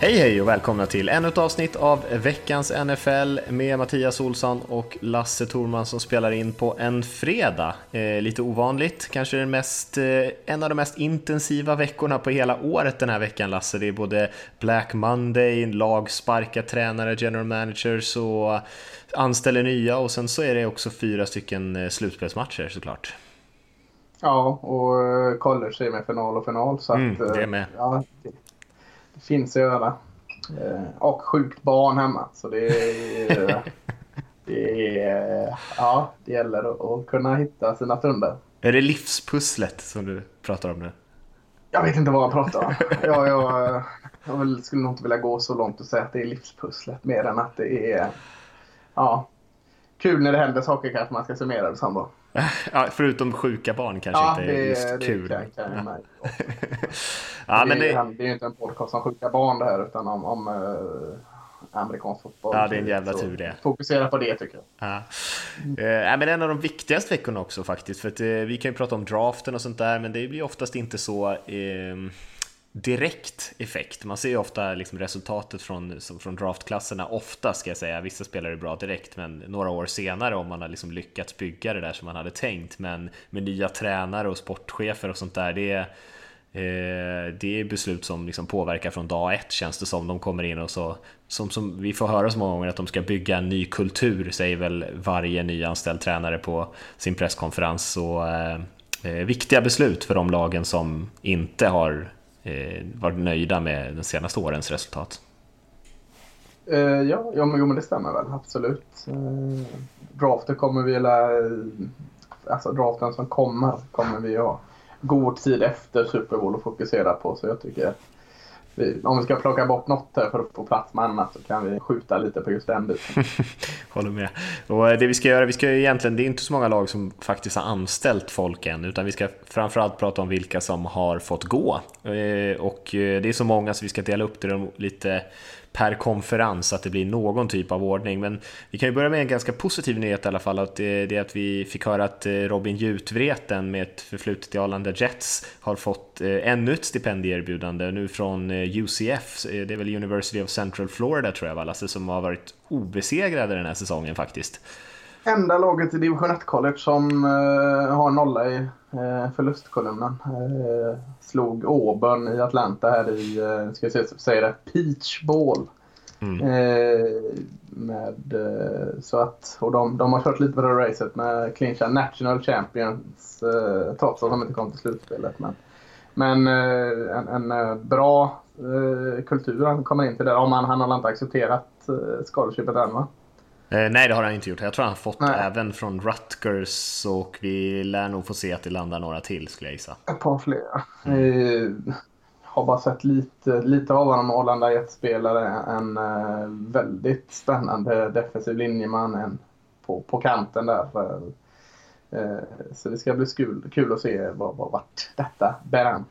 Hej hej och välkomna till ännu ett avsnitt av veckans NFL med Mattias Olsson och Lasse Thorman som spelar in på en fredag. Eh, lite ovanligt, kanske den mest, eh, en av de mest intensiva veckorna på hela året den här veckan Lasse. Det är både Black Monday, lag sparkar tränare, general managers och anställer nya och sen så är det också fyra stycken eh, slutspelsmatcher såklart. Ja, och eh, college är med final och final. Så Mm, att, eh, det är med. Ja, finns att göra. Eh, Och sjukt barn hemma. Så det är... det är ja, det gäller att, kunna hitta sina stunder. Är det livspusslet som du pratar om nu? Jag vet inte vad jag pratar om. Jag, jag, jag skulle nog inte vilja gå så långt och säga att det är livspusslet mer än att det är ja, kul när det händer saker kanske man ska summera det som då. Ja, förutom sjuka barn kanske Ja, inte är det, just det kul. kan. Ja, men det, det, är, det är ju inte en podcast om sjuka barn det här utan om, om eh, amerikansk fotboll. Ja, det är en jävla tur det. Fokusera på det tycker jag. Ja. Eh, men en av de viktigaste veckorna också faktiskt, för att, eh, vi kan ju prata om draften och sånt där, men det blir oftast inte så eh, direkt effekt. Man ser ju ofta liksom resultatet från, från draftklasserna, ofta ska jag säga, vissa spelare är bra direkt, men några år senare om man har liksom lyckats bygga det där som man hade tänkt, men med nya tränare och sportchefer och sånt där, det är Eh, det är beslut som liksom påverkar från dag ett känns det som. De kommer in och så, som, som vi får höra så många gånger att de ska bygga en ny kultur, säger väl varje nyanställd tränare på sin presskonferens. Så, eh, eh viktiga beslut för de lagen som inte har Eh, varit nöjda med de senaste årens resultat. Eh, ja, ja men, jo, men det stämmer väl absolut. Eh, draften kommer vi eh, alltså draften som kommer kommer vi ha god tid efter Super Bowl att fokusera på. Så jag tycker att om vi ska plocka bort något här för att få plats med annat så kan vi skjuta lite på just den biten. Håller med. Och eh, det vi ska göra, vi ska ju egentligen, det är inte så många lag som faktiskt har anställt folk än, utan vi ska framförallt prata om vilka som har fått gå. Eh, och eh, det är så många så vi ska dela upp det lite per konferens att det blir någon typ av ordning. Men vi kan ju börja med en ganska positiv nyhet i alla fall. Att det är att vi fick höra att eh, Robin Jutvreten med ett förflutet i Arlanda Jets har fått eh, ännu ett stipendieerbjudande nu från eh, UCF. Det är väl University of Central Florida tror jag va, Lasse, som har varit obesegrade den här säsongen faktiskt. Enda laget i division 1-college som uh, har nolla i uh, förlustkolumnen. Uh, slog Auburn i Atlanta här i, uh, ska jag säga, säga det, Peach Ball. Mm. med, så att, och de, de har kört lite på det racet med clincha National Champions trots att de inte kom till slutspelet. Men, men en, en bra kultur han kommer in till där. Om han, han har inte accepterat uh, scholarshipet än va? Eh, nej, det har han inte gjort. Jag tror han har fått Nej. även från Rutgers och vi lär nog få se att det landar några till skulle jag gissa. Ett par fler. Eh, har bara sett lite, lite av honom. Arlanda Jets-spelare. En eh, väldigt spännande defensiv linjeman. En på, på kanten där. Eh, så det ska bli kul, kul att se vad, vad, vart detta bär an.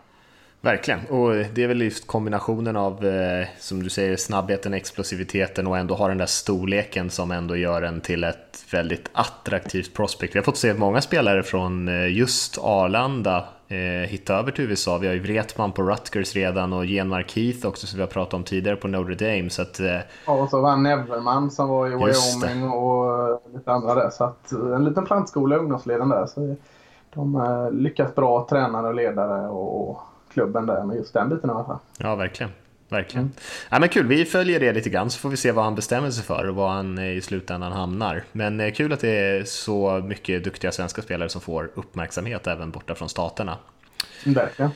Verkligen, och det är väl just kombinationen av, eh, som du säger, snabbheten, explosiviteten och ändå ha den där storleken som ändå gör en till ett väldigt attraktivt prospect. Vi har fått se många spelare från eh, just Arlanda eh, hitta över till USA. Vi har ju Wretman på Rutgers redan och Genmark Heath också som vi har pratat om tidigare på Notre Dame. Så att, eh, Och så var Neverman som var i. Wyoming och lite andra där. Så att en liten plantskola i ungdomsleden där. Så de lyckas bra tränare och ledare och, och klubben där med just den biten i alla fall. Ja, verkligen. Verkligen. Ja, men kul, vi följer det lite grann så får vi se vad han bestämmer sig för och var han eh, i slutändan hamnar. Men eh, kul att det är så mycket duktiga svenska spelare som får uppmärksamhet även borta från staterna. Verkligen.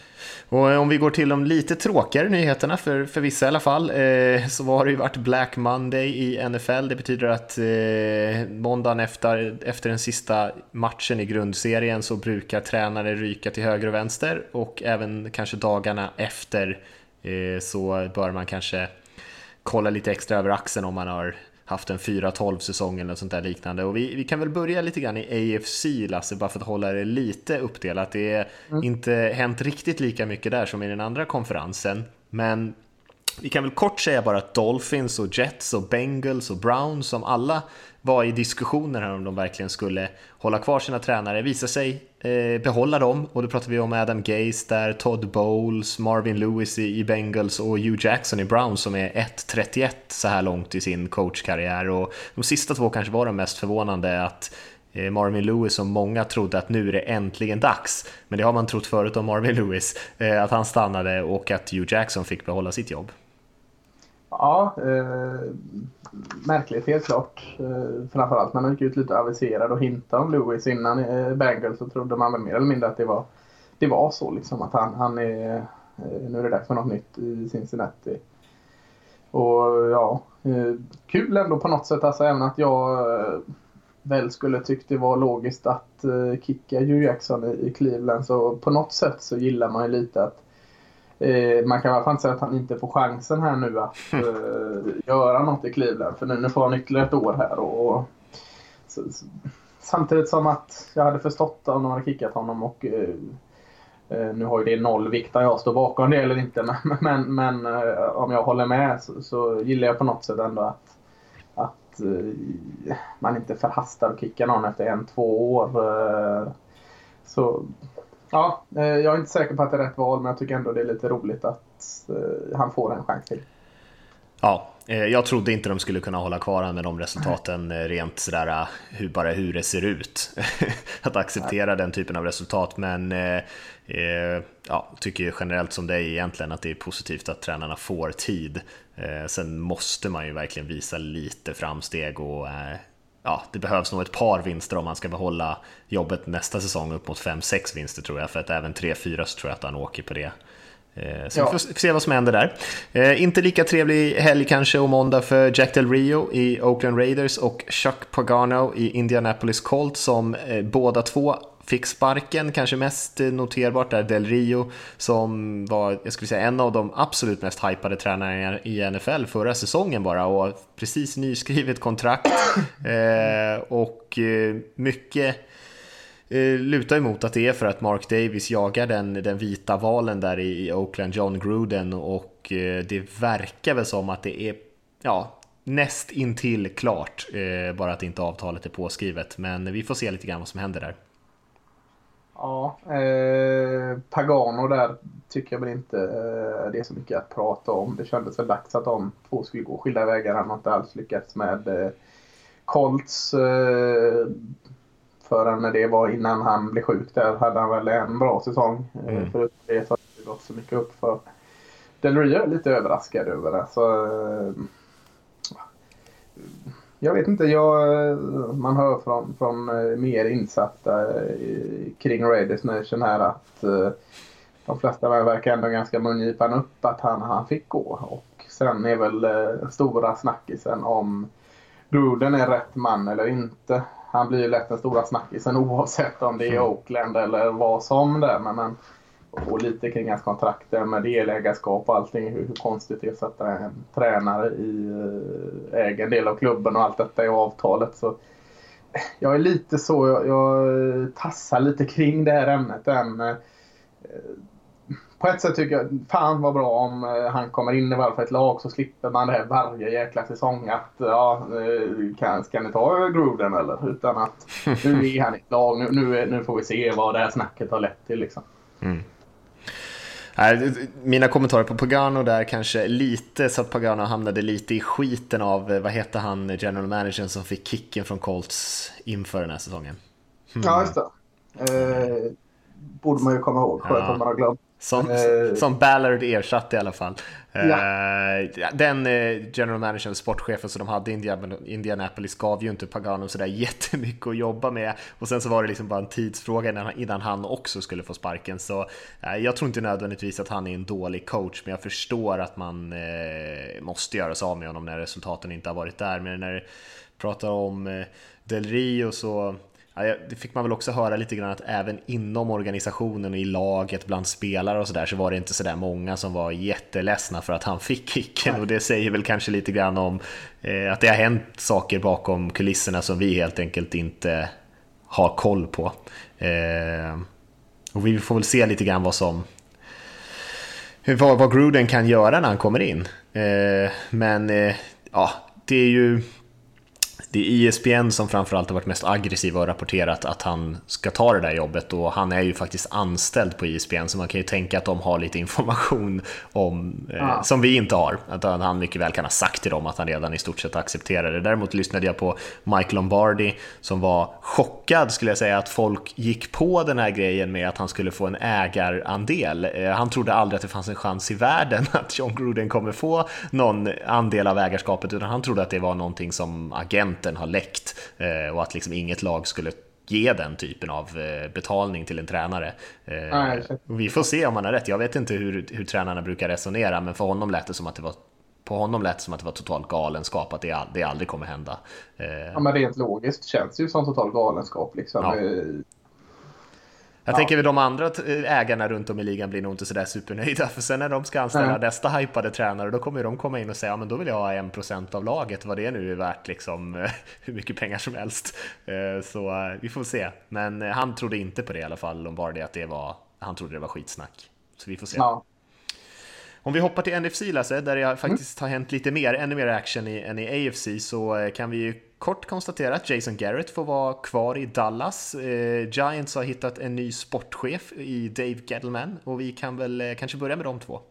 Och eh, om vi går till de lite tråkigare nyheterna, för, för vissa i alla fall, eh, så har det ju varit Black Monday i NFL. Det betyder att eh, måndagen efter, efter den sista matchen i grundserien så brukar tränare ryka till höger och vänster och även kanske dagarna efter eh, så bör man kanske kolla lite extra över axeln om man har haft en 4-12 säsong eller något sånt där liknande. Och vi, vi kan väl börja lite grann i AFC, Lasse, bara för att hålla det lite uppdelat. Det är inte hänt riktigt lika mycket där som i den andra konferensen. Men vi kan väl kort säga bara att Dolphins och Jets och Bengals och Browns som alla var i diskussioner här om de verkligen skulle hålla kvar sina tränare, visar sig eh, behålla dem och då pratar vi om Adam Gase där, Todd Bowles, Marvin Lewis i, i Bengals och Hugh Jackson i Browns som är 1.31 så här långt i sin coachkarriär och de sista två kanske var de mest förvånande att eh, Marvin Lewis som många trodde att nu är det äntligen dags, men det har man trott förut om Marvin Lewis, eh, att han stannade och att Hugh Jackson fick behålla sitt jobb. Ja, eh, märkligt helt klart. Eh, framförallt när man gick ut lite aviserad och hintade om Lewis innan eh, Bengals så trodde man väl mer eller mindre att det var, det var så liksom att han, han är, eh, nu är det dags för något nytt i Cincinnati. Och ja, eh, kul ändå på något sätt alltså även att jag eh, väl skulle tyckt det var logiskt att eh, kicka Hugh Jackson i, i Cleveland så på något sätt så gillar man ju lite att Eh, man kan i alla fall inte säga att han inte får chansen här nu att eh, göra något i Cleveland. För nu, nu får han ytterligare ett år här. Och, och så, så, samtidigt som att jag hade förstått om de hade kickat honom och eh, eh nu har ju det noll vikt jag står bakom det eller inte. Men, men, men eh, om jag håller med så, så, gillar jag på något sätt ändå att, att eh, man inte förhastar och kickar någon efter en, två år. så Ja, eh, jag är inte säker på att det är rätt val, men jag tycker ändå det är lite roligt att eh, han får en chans till. Ja, eh, jag trodde inte de skulle kunna hålla kvar honom med de resultaten rent sådär hur, bara hur det ser ut. att acceptera den typen av resultat, men eh, ja, tycker generellt som dig egentligen att det är positivt att tränarna får tid. Eh, sen måste man ju verkligen visa lite framsteg och eh, ja, det behövs nog ett par vinster om man ska behålla jobbet nästa säsong upp mot 5-6 vinster tror jag, för att även 3-4 så tror jag att han åker på det. Eh, så ja. vi får se vad som händer där. Eh, inte lika trevlig helg kanske och måndag för Jack Del Rio i Oakland Raiders och Chuck Pagano i Indianapolis Colts som eh, båda två fick sparken, kanske mest noterbart där Del Rio som var, jag skulle säga en av de absolut mest hypade tränarna i NFL förra säsongen bara och precis nyskrivet kontrakt eh, och eh, mycket eh, lutar emot att det är för att Mark Davis jagar den, den vita valen där i Oakland, John Gruden och eh, det verkar väl som att det är ja, näst intill klart, bara att inte avtalet är påskrivet. Men vi får se lite grann vad som händer där. Ja, eh, Pagano där tycker jag väl inte eh, det är så mycket att prata om. Det kändes väl dags att de två skulle gå skilda vägar. Han har inte alls lyckats med eh, Colts. Eh, förrän det var innan han blev sjuk där hade han väl en bra säsong. Eh, mm. För det så har det gått så mycket upp för Del Rio är lite överraskad över det. Så, eh, jag vet inte, jag, man hör från, från eh, mer insatta eh, kring Raiders Nation här att eh, de flesta verkar ändå ganska mungipan upp att han, han fick gå. Och sen är väl stora snackisen om Gruden är rätt man eller inte. Han blir ju lätt den stora snackisen oavsett om det är mm. Oakland eller vad som det är. Men, men och lite kring hans kontrakt med delägarskap och allting. Hur, hur konstigt det är att sätta en tränare i eh, äger en del av klubben och allt detta i avtalet. Så eh, jag är lite så, jag, jag eh, tassar lite kring det här ämnet än. På ett sätt tycker jag, fan vad bra om han kommer in i varje fall ett lag så slipper man det här varje jäkla säsong att ja, kan, ska ni ta Gruden eller? Utan att nu är han i ett lag, nu, nu, nu får vi se vad det här snacket har lett till liksom. Mm. Mina kommentarer på Pagano där kanske lite så att Pagano hamnade lite i skiten av, eh, vad heter han, general managern som fick kicken från Colts inför den här säsongen? Mm. Ja, just det. Eh, borde man ju komma ihåg, skönt ja. om man har glömt. Som, eh. som Ballard ersatte i alla fall. Ja. Eh, den eh, general managern, sportchefen som de hade i Indianapolis gav ju inte Pagano sådär jättemycket att jobba med. Och sen så var det liksom bara en tidsfråga innan han också skulle få sparken. Så jag tror inte nödvändigtvis att han är en dålig coach, men jag förstår att man måste göra sig av med honom när resultaten inte har varit där. Men när du pratar om Del Rio så det fick man väl också höra lite grann att även inom organisationen och i laget bland spelare och sådär så var det inte sådär många som var jätteledsna för att han fick kicken och det säger väl kanske lite grann om eh, att det har hänt saker bakom kulisserna som vi helt enkelt inte har koll på. Eh, och vi får väl se lite grann vad som vad, vad Gruden kan göra när han kommer in. Eh, men ja, det är ju det är ISBN som framförallt har varit mest aggressiva och rapporterat att han ska ta det där jobbet och han är ju faktiskt anställd på ISBN så man kan ju tänka att de har lite information om, eh, som vi inte har. Att han mycket väl kan ha sagt till dem att han redan i stort sett accepterar det. Däremot lyssnade jag på Mike Lombardi som var chockad skulle jag säga att folk gick på den här grejen med att han skulle få en ägarandel. Eh, han trodde aldrig att det fanns en chans i världen att John Gruden kommer få någon andel av ägarskapet utan han trodde att det var någonting som agent agenten har läckt eh, och att liksom inget lag skulle ge den typen av eh, betalning till en tränare. Eh, Nej, vi får se om han har rätt. Jag vet inte hur, hur tränarna brukar resonera, men för honom lät det som att det var på honom lät det som att det var totalt galenskap, att det, det aldrig kommer hända. Ja, men rent logiskt känns det ju som total galenskap. Liksom. Ja. Jag ja. tänker de andra ägarna runt om i ligan blir nog inte sådär supernöjda, för sen när de ska anställa Nej. nästa hypade tränare, då kommer de komma in och säga, ja men då vill jag ha en procent av laget, vad det nu är värt, liksom hur mycket pengar som helst. Eh, så eh, vi får se. Men eh, han trodde inte på det i alla fall, Lombardi, att det var, han trodde det var skitsnack. Så vi får se. Ja. Om vi hoppar till NFC Lasse, där det faktiskt mm. har hänt lite mer, ännu mer action i, än i AFC, så kan vi ju kort konstatera att Jason Garrett får vara kvar i Dallas. Eh, Giants har hittat en ny sportchef i Dave Gettleman och vi kan väl eh, kanske börja med de två.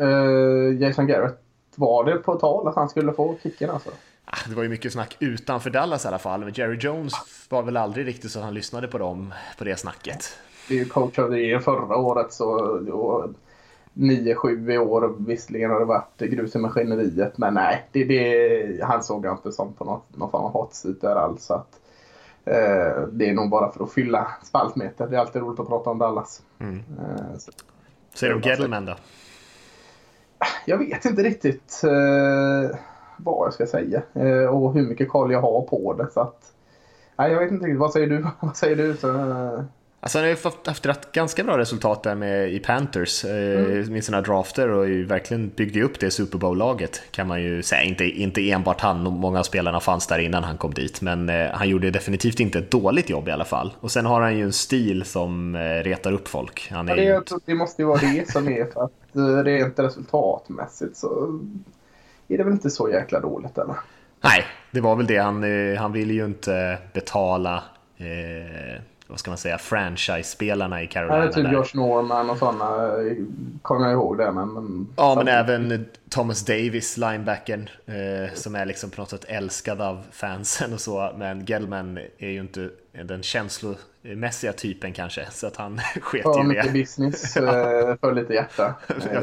Uh, Jason Garrett, var det på tal att han skulle få kicken alltså? Ah, det var ju mycket snack utanför Dallas i alla fall, men Jerry Jones var väl aldrig riktigt så att han lyssnade på dem, på det snacket. Det är ju coach of the year förra året så 9-7 i år. Visserligen har det varit grus i maskineriet men nej, det, det, han såg jag inte som på något, någon form av hot där alls. Att, eh, det är nog bara för att fylla spaltmeter. Det är alltid roligt att prata om Dallas. Mm. Eh, så. Säger du Gettleman då? Jag vet inte riktigt eh, vad jag ska säga eh, och hur mycket koll jag har på det. Så att, nej, jag vet inte riktigt. Vad säger du? vad säger du? Så, eh, Alltså han har ju haft rätt, ganska bra resultat där med, i Panthers eh, mm. med sina drafter och ju verkligen byggde upp det Super Bowl-laget kan man ju säga. Inte, inte enbart han, många av spelarna fanns där innan han kom dit, men eh, han gjorde definitivt inte ett dåligt jobb i alla fall. Och sen har han ju en stil som eh, retar upp folk. Han är ja, det, det måste ju vara det som är för att rent resultatmässigt så är det väl inte så jäkla dåligt eller? Nej, det var väl det. Han, han ville ju inte betala eh, vad ska man säga, franchise-spelarna i Carolina. Ja, typ där. Josh Norman och sådana kommer jag ihåg det. Men, men ja, men även Thomas Davis, linebacken, eh, som är liksom på något sätt älskad av fansen och så. Men Gellman är ju inte den känslomässiga typen kanske, så att han sket ju det. mycket business eh, för lite hjärta.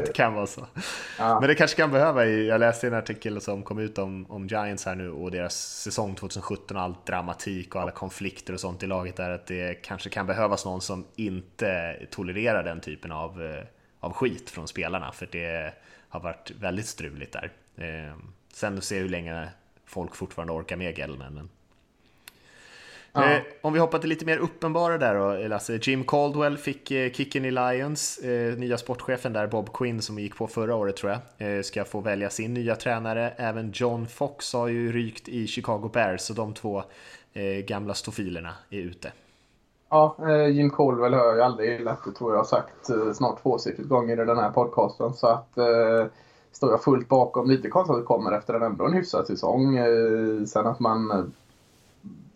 det kan vara så. Ja. Men det kanske kan behöva, jag läste en artikel som kom ut om, om Giants här nu och deras säsong 2017 och all dramatik och alla konflikter och sånt i laget där, att det kanske kan behövas någon som inte tolererar den typen av, eh, av skit från spelarna, för det har varit väldigt struligt där. Eh, sen se hur länge folk fortfarande orkar med Gellman, men Ja. Eh, om vi hoppar till lite mer uppenbara där då, Lasse. Jim Caldwell fick eh, kicken i Lions. Eh, nya sportchefen där, Bob Quinn, som gick på förra året tror jag, ska få välja sin nya tränare. Även John Fox har ju rykt i Chicago Bears, så de två gamla stofilerna är ute. Ja, eh, Jim Colwell har jag aldrig gillat, det tror jag har sagt eh, snart tvåsiffrigt gånger i den här podcasten. Så att eh, står jag fullt bakom. Lite konstigt att det kommer efter en ändå en hyfsad säsong. Eh, sen att man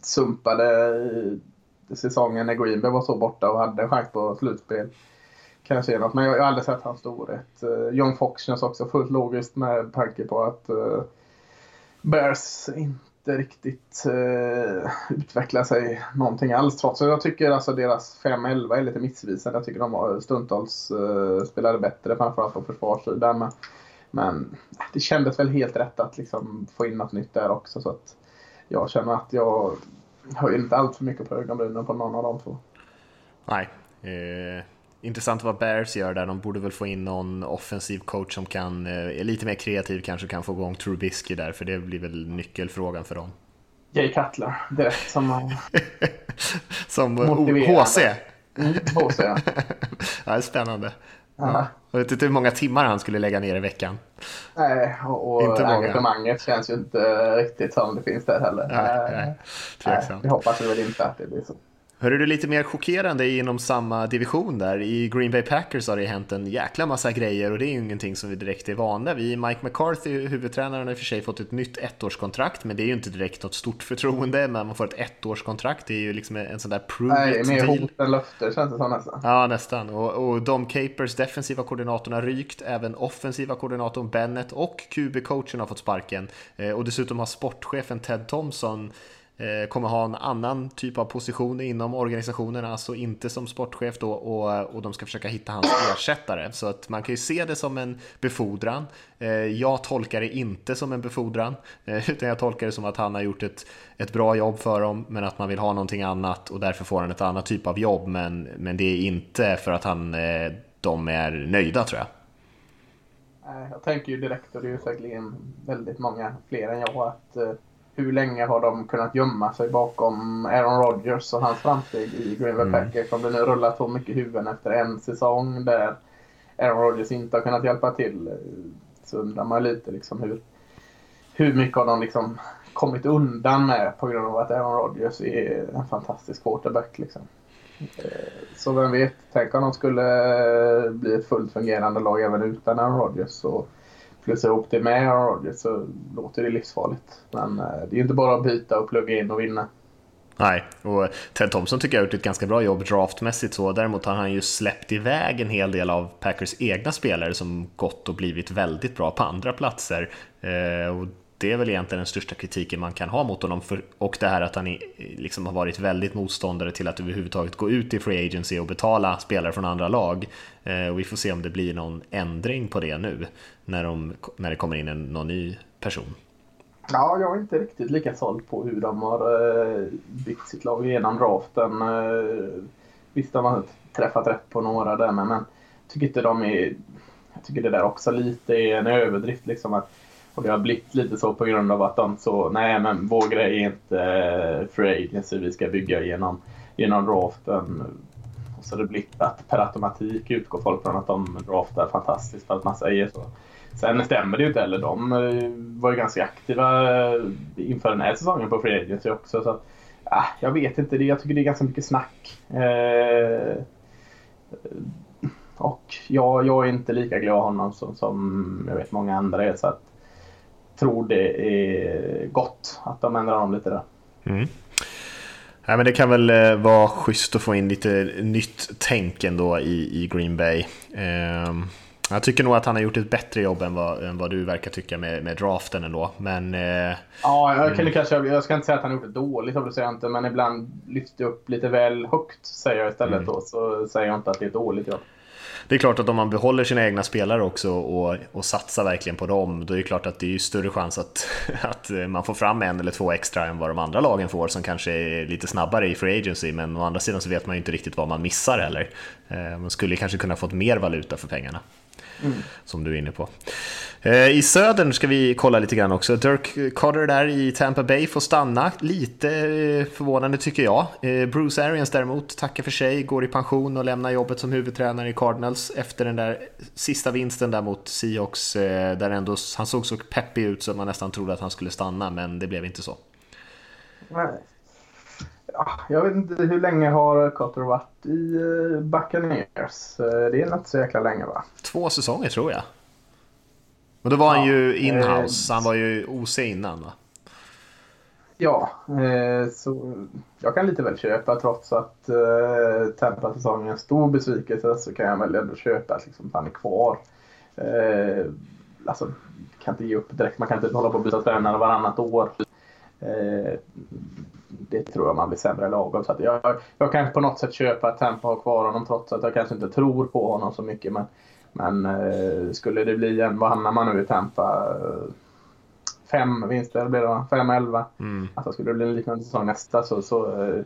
sumpade säsongen när Greenberg var så borta och hade en chans på slutspel. Kanske är något, men jag har aldrig sett hans storhet. John Fox känns också fullt logiskt med tanke på att uh, Bears inte riktigt uh, utveckla sig någonting alls trots att jag tycker alltså deras 5-11 är lite missvisande. Jag tycker de var, stundtals eh, uh, spelade bättre framförallt på försvarssidan. Men, men det kändes väl helt rätt att liksom få in något nytt där också. Så att, jag känner att jag höjer inte allt för mycket på ögonbrynen på någon av de två. Nej. Eh, intressant vad Bears gör där. De borde väl få in någon offensiv coach som kan, eh, är lite mer kreativ, kanske kan få igång Trubisky där, för det blir väl nyckelfrågan för dem. Jay Cutler, direkt som... som HC. Mm, HC, ja. ja, det är spännande. Ja. Jag vet inte hur många timmar han skulle lägga ner i veckan. Nej, och inte engagemanget känns ju inte riktigt som det finns där heller. Nej, nej. nej vi hoppas väl inte att det blir så. Hörru du, lite mer chockerande inom samma division där. I Green Bay Packers har det hänt en jäkla massa grejer och det är ju ingenting som vi direkt är vana vid. Mike McCarthy, huvudtränaren, har i och för sig fått ett nytt ettårskontrakt, men det är ju inte direkt något stort förtroende. Men man får ett ettårskontrakt, det är ju liksom en sån där prove Nej, mer hot än löfte känns det som nästan. Ja, nästan. Och, och Dom Capers, defensiva koordinatorn, har rykt. Även offensiva koordinatorn Bennett och QB-coachen har fått sparken. Eh, och dessutom har sportchefen Ted Thompson kommer ha en annan typ av position inom organisationen, alltså inte som sportchef då och, och de ska försöka hitta hans ersättare. Så att man kan ju se det som en befordran. Eh, jag tolkar det inte som en befordran, eh, utan jag tolkar det som att han har gjort ett, ett bra jobb för dem, men att man vill ha någonting annat och därför får han ett annat typ av jobb. Men, men det är inte för att han, de är nöjda tror jag. Jag tänker ju direkt, och det är ju säkerligen väldigt många fler än jag, att hur länge har de kunnat gömma sig bakom Aaron Rodgers och hans framsteg i Green Bay mm. Packers? Om det nu rullar så mycket huvuden efter en säsong där Aaron Rodgers inte har kunnat hjälpa till så undrar man lite liksom hur, hur mycket har de liksom kommit undan med på grund av att Aaron Rodgers är en fantastisk quarterback. Liksom. Eh, så vem vet, tänk om de skulle bli ett fullt fungerande lag även utan Aaron Rodgers. Så plussa ihop det med Aaron Rodgers så låter det livsfarligt. Men eh, det är inte bara att byta och plugga in och vinna. Nej, och Ted Thompson tycker jag har gjort ett ganska bra jobb draftmässigt så. Däremot har han ju släppt iväg en hel del av Packers egna spelare som gått och blivit väldigt bra på andra platser. Eh, och det är väl egentligen den största kritiken man kan ha mot honom för, och det här att han liksom har varit väldigt motståndare till att överhuvudtaget gå ut i Free Agency och betala spelare från andra lag. Eh, och vi får se om det blir någon ändring på det nu när, de, när det kommer in en, någon ny person. Ja, jag är inte riktigt lika såld på hur de har eh, byggt sitt lag genom draften. Eh, visst, de har träffat rätt på några där, men, men jag tycker inte de är... Jag tycker det där också lite är en överdrift. Liksom att och det har blivit lite så på grund av att de så, nej men vår grej är inte eh, free agency, vi ska bygga genom, genom draften. Så det blivit att per automatik utgår folk från att de draftar fantastiskt för att man säger så. Sen stämmer det ju inte heller. De eh, var ju ganska aktiva eh, inför den här säsongen på Free Agency också. Så, att, äh, jag vet inte, jag tycker det är ganska mycket snack. Eh, och jag, jag är inte lika glad honom som, som jag vet många andra är. Så att tror det är gott att de ändrar om lite där. Mm. Ja, men det kan väl eh, vara schysst att få in lite nytt tänk ändå i, i Green Bay. Eh, jag tycker nog att han har gjort ett bättre jobb än vad, än vad du verkar tycka med, med draften ändå. Men, eh, ja, jag, kan, mm. kanske, jag ska inte säga att han har gjort det dåligt, det säger jag inte, men ibland lyfter upp lite väl högt, säger jag istället mm. då, så säger jag inte att det är ett dåligt jobb det är klart att om man behåller sina egna spelare också och, och satsar verkligen på dem, då är det klart att det är större chans att, att eh, man får fram en eller två extra än vad de andra lagen får som kanske är lite snabbare i free agency, men å andra sidan så vet man ju inte riktigt vad man missar heller. Eh, man skulle kanske kunna fått mer valuta för pengarna. Mm. Som du är inne på. Eh, I södern ska vi kolla lite grann också. Dirk Cotter där i Tampa Bay får stanna. Lite eh, förvånande tycker jag. Eh, Bruce Arians däremot tackar för sig, går i pension och lämnar jobbet som huvudtränare i Cardinals efter den där sista vinsten där mot Seahawks. Där ändå, han såg så peppig ut så man nästan trodde att han skulle stanna, men det blev inte så. Nej. Jag vet inte hur länge har Cotter varit i Buccaneers? Det är inte så jäkla länge va? Två säsonger tror jag. Och då var han ju inhouse, han var ju OC innan va? Ja, eh, så jag kan lite väl köpa trots att eh, Tampa-säsongen är en stor besvikelse så kan jag väl ändå köpa att liksom, han är kvar. Eh, alltså, kan inte ge upp direkt, man kan inte hålla på att byta tränare varannat år. Eh, det tror jag man blir sämre lag av. Så jag, jag kan på något sätt köpa att Tampa har kvar honom trots att jag kanske inte tror på honom så mycket. Men men eh, skulle det bli en, vad hamnar man nu i Tampa? Fem vinster blir det va? Fem, elva. Mm. Alltså skulle det bli en liknande säsong nästa så, så eh,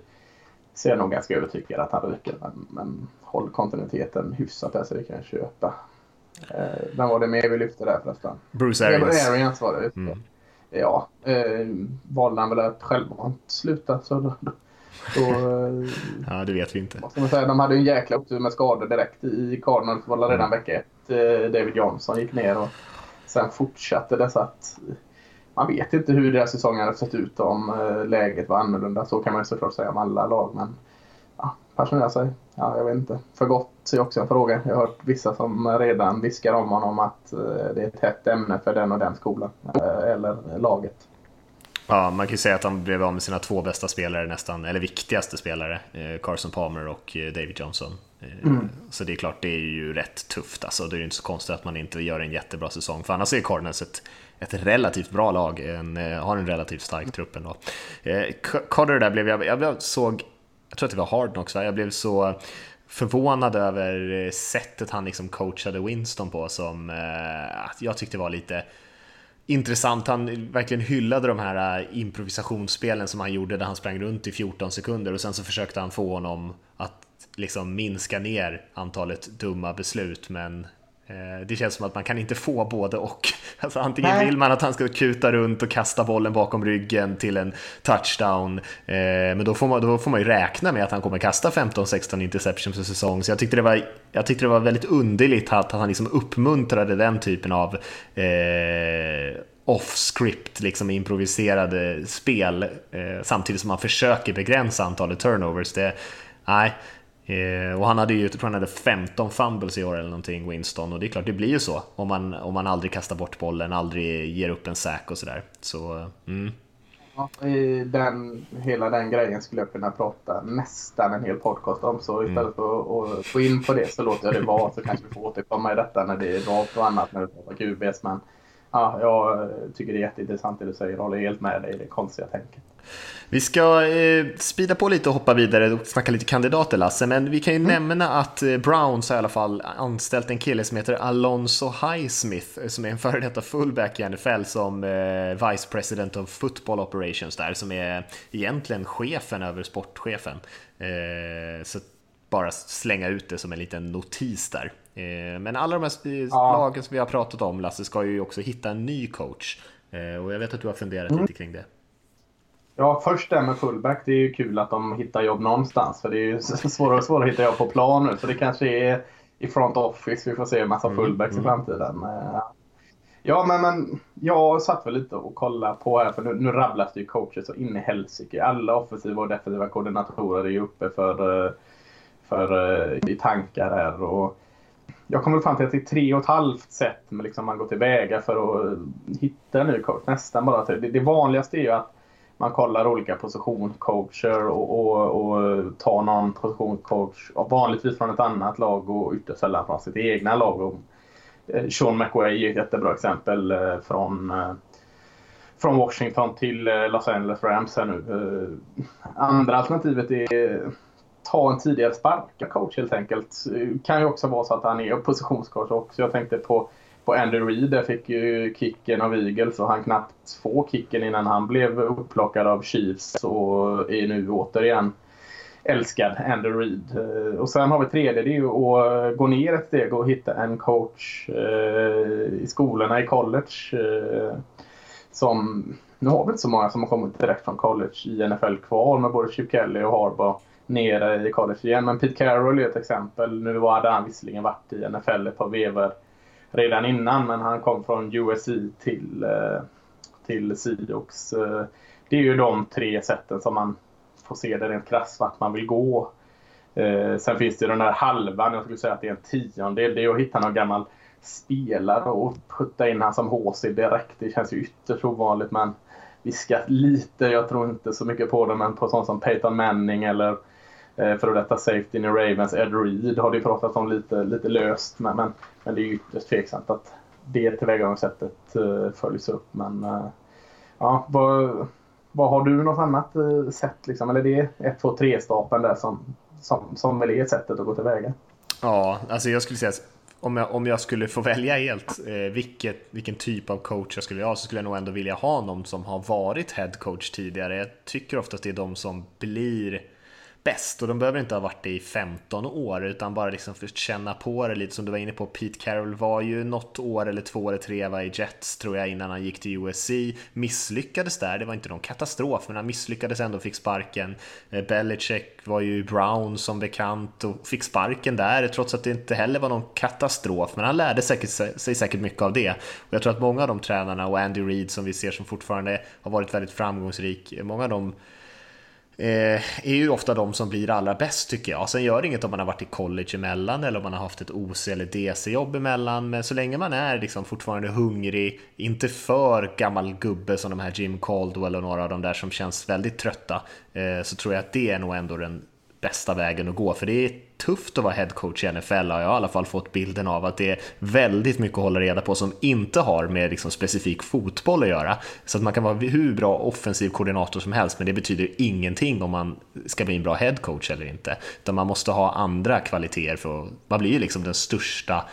ser jag nog ganska övertygad att han ryker. Men, men håll kontinuiteten hyfsat där så det kan köpa. Eh, vem var det mer vi lyfte där förresten? Bruce Arians. Arians var det. Mm. Ja, eh, valde han väl att självmant sluta så då, så, ja, det vet vi inte. Man säga, de hade ju en jäkla otur med skador direkt i Cardinals. var redan mm. vecka ett. Eh, David Johnson gick ner och sen fortsatte det så att man vet inte hur deras säsong hade sett ut om eh, läget var annorlunda. Så kan man ju såklart säga om alla lag. Men ja, pensionera sig. Ja, jag vet inte. För gott är också en fråga. Jag har hört vissa som redan viskar om honom att eh, det är ett hett ämne för den och den skolan. Eh, eller laget. Ja, man kan ju säga att han blev av med sina två bästa spelare nästan, eller viktigaste spelare, Carson Palmer och David Johnson. Mm. Så det är klart, det är ju rätt tufft alltså. Det är ju inte så konstigt att man inte gör en jättebra säsong, för annars är Cardinals ett, ett relativt bra lag, en, har en relativt stark trupp ändå. Carter där blev jag, jag såg jag tror att det var Hard Knocks, jag blev så förvånad över eh, sättet han liksom coachade Winston på som eh, jag tyckte var lite intressant. Han verkligen hyllade de här eh, improvisationsspelen som han gjorde där han sprang runt i 14 sekunder och sen så försökte han få honom att liksom minska ner antalet dumma beslut men det känns som att man kan inte få både och. Alltså, antingen Nej. vill man att han ska kuta runt och kasta bollen bakom ryggen till en touchdown, eh, men då får, man, då får man ju räkna med att han kommer kasta 15-16 interceptions per säsong. Så jag tyckte det var, jag tyckte det var väldigt underligt att, att han liksom uppmuntrade den typen av eh, off-script, liksom improviserade spel, eh, samtidigt som man försöker begränsa antalet turnovers. Det, nej, Eh, och han hade ju, jag tror han hade 15 fumbles i år eller någonting, Winston. Och det är klart, det blir ju så om man, om man aldrig kastar bort bollen, aldrig ger upp en sack och sådär. Så, mm. Ja, den, hela den grejen skulle jag kunna prata nästan en hel podcast om. Så istället mm. för att gå in på det så låter jag det vara. Så kanske vi får återkomma i detta när det är draft och annat när vi pratar QBs. Men ja, jag tycker det är jätteintressant det du säger. Jag håller helt med dig i det konstiga tänket. Vi ska eh, spida på lite och hoppa vidare och snacka lite kandidater Lasse, men vi kan ju mm. nämna att eh, Browns har i alla fall anställt en kille som heter Alonso Highsmith eh, som är en före detta fullback i NFL som eh, Vice President of Football Operations där, som är egentligen chefen över sportchefen. Eh, så bara slänga ut det som en liten notis där. Eh, men alla de här ja. lagen som vi har pratat om Lasse ska ju också hitta en ny coach. Eh, och jag vet att du har funderat mm. lite kring det. Ja, först det med fullback. Det är ju kul att de hittar jobb någonstans. För det är ju svårare och svårare att hitta jobb på plan nu. Så det kanske är i front office vi får se en massa mm, fullbacks mm. i framtiden. Ja, men, men jag satt väl lite och kollade på här. För nu, nu rabblas det ju coacher så in i helsike. Alla offensiva och defensiva koordinatorer är ju uppe för, eh, för, eh, i tankar här. Och jag kommer fram till att det är tre och ett halvt sätt liksom man går tillväga för att hitta en ny coach. Nästan bara Det, det vanligaste är ju att man kollar olika positionscoacher och, och, och tar någon positionscoach vanligtvis från ett annat lag och ytterst sällan från sitt egna lag. Och, eh, Sean McWay är ett jättebra exempel eh, från, eh, från Washington till Los Angeles Rams här nu. Andra alternativet är ta en tidigare sparka coach helt enkelt. Det kan ju också vara så att han är positionscoach också. Jag tänkte på på Andy Reid där fick ju kicken av Eagles och han knappt få kicken innan han blev upplockad av Chiefs och är nu återigen älskad Andy Reid. Och sen har vi tredje, det är ju att gå ner ett steg och hitta en coach eh, i skolorna i college. Eh, som, nu har vi inte så många som har kommit direkt från college i NFL kvar med både Chip Kelly och Harbaugh nere i college igen. Men Pete Carroll är ett exempel. Nu hade han visserligen varit i NFL ett par vevar redan innan men han kom från USC till, eh, till Seahawks. Eh, det är ju de tre sätten som man får se det rent krasst vart man vill gå. Eh, sen finns det den där halvan, jag skulle säga att det är en tiondel. Det är att hitta någon gammal spelare och putta in han som HC direkt. Det känns ju ytterst ovanligt men viskat lite. Jag tror inte så mycket på det men på sånt som Peyton Manning eller Eh, Före detta safety i Ravens, Ed Reed har det ju pratats om lite, lite löst. Men, men, men det är ytterst tveksamt att det tillvägagångssättet eh, följs upp. Men eh, ja, vad, vad har du något annat sätt? Liksom? Eller det är 1, 2, 3-stapeln där som, som, som väl är sättet att gå tillväga? Ja, alltså jag skulle säga om jag, om jag skulle få välja helt eh, vilket, vilken typ av coach jag skulle ha så skulle jag nog ändå vilja ha någon som har varit head coach tidigare. Jag tycker oftast det är de som blir bäst och de behöver inte ha varit det i 15 år utan bara liksom först känna på det lite som du var inne på. Pete Carroll var ju något år eller två eller tre var i Jets tror jag innan han gick till USC. Misslyckades där, det var inte någon katastrof men han misslyckades ändå och fick sparken. Eh, Belichick var ju Brown som bekant och fick sparken där trots att det inte heller var någon katastrof men han lärde säkert, sig säkert mycket av det. Och jag tror att många av de tränarna och Andy Reid som vi ser som fortfarande har varit väldigt framgångsrik, många av dem Eh, är ju ofta de som blir allra bäst tycker jag. Sen gör det inget om man har varit i college emellan eller om man har haft ett OC eller DC-jobb emellan. Men så länge man är liksom fortfarande hungrig, inte för gammal gubbe som de här Jim Caldwell och några av de där som känns väldigt trötta, eh, så tror jag att det är nog ändå den bästa vägen att gå. För det är tufft att vara headcoach i NFL har jag i alla fall fått bilden av att det är väldigt mycket att hålla reda på som inte har med liksom specifik fotboll att göra. Så att man kan vara hur bra offensiv koordinator som helst men det betyder ingenting om man ska bli en bra headcoach eller inte. Utan man måste ha andra kvaliteter för att man blir liksom den största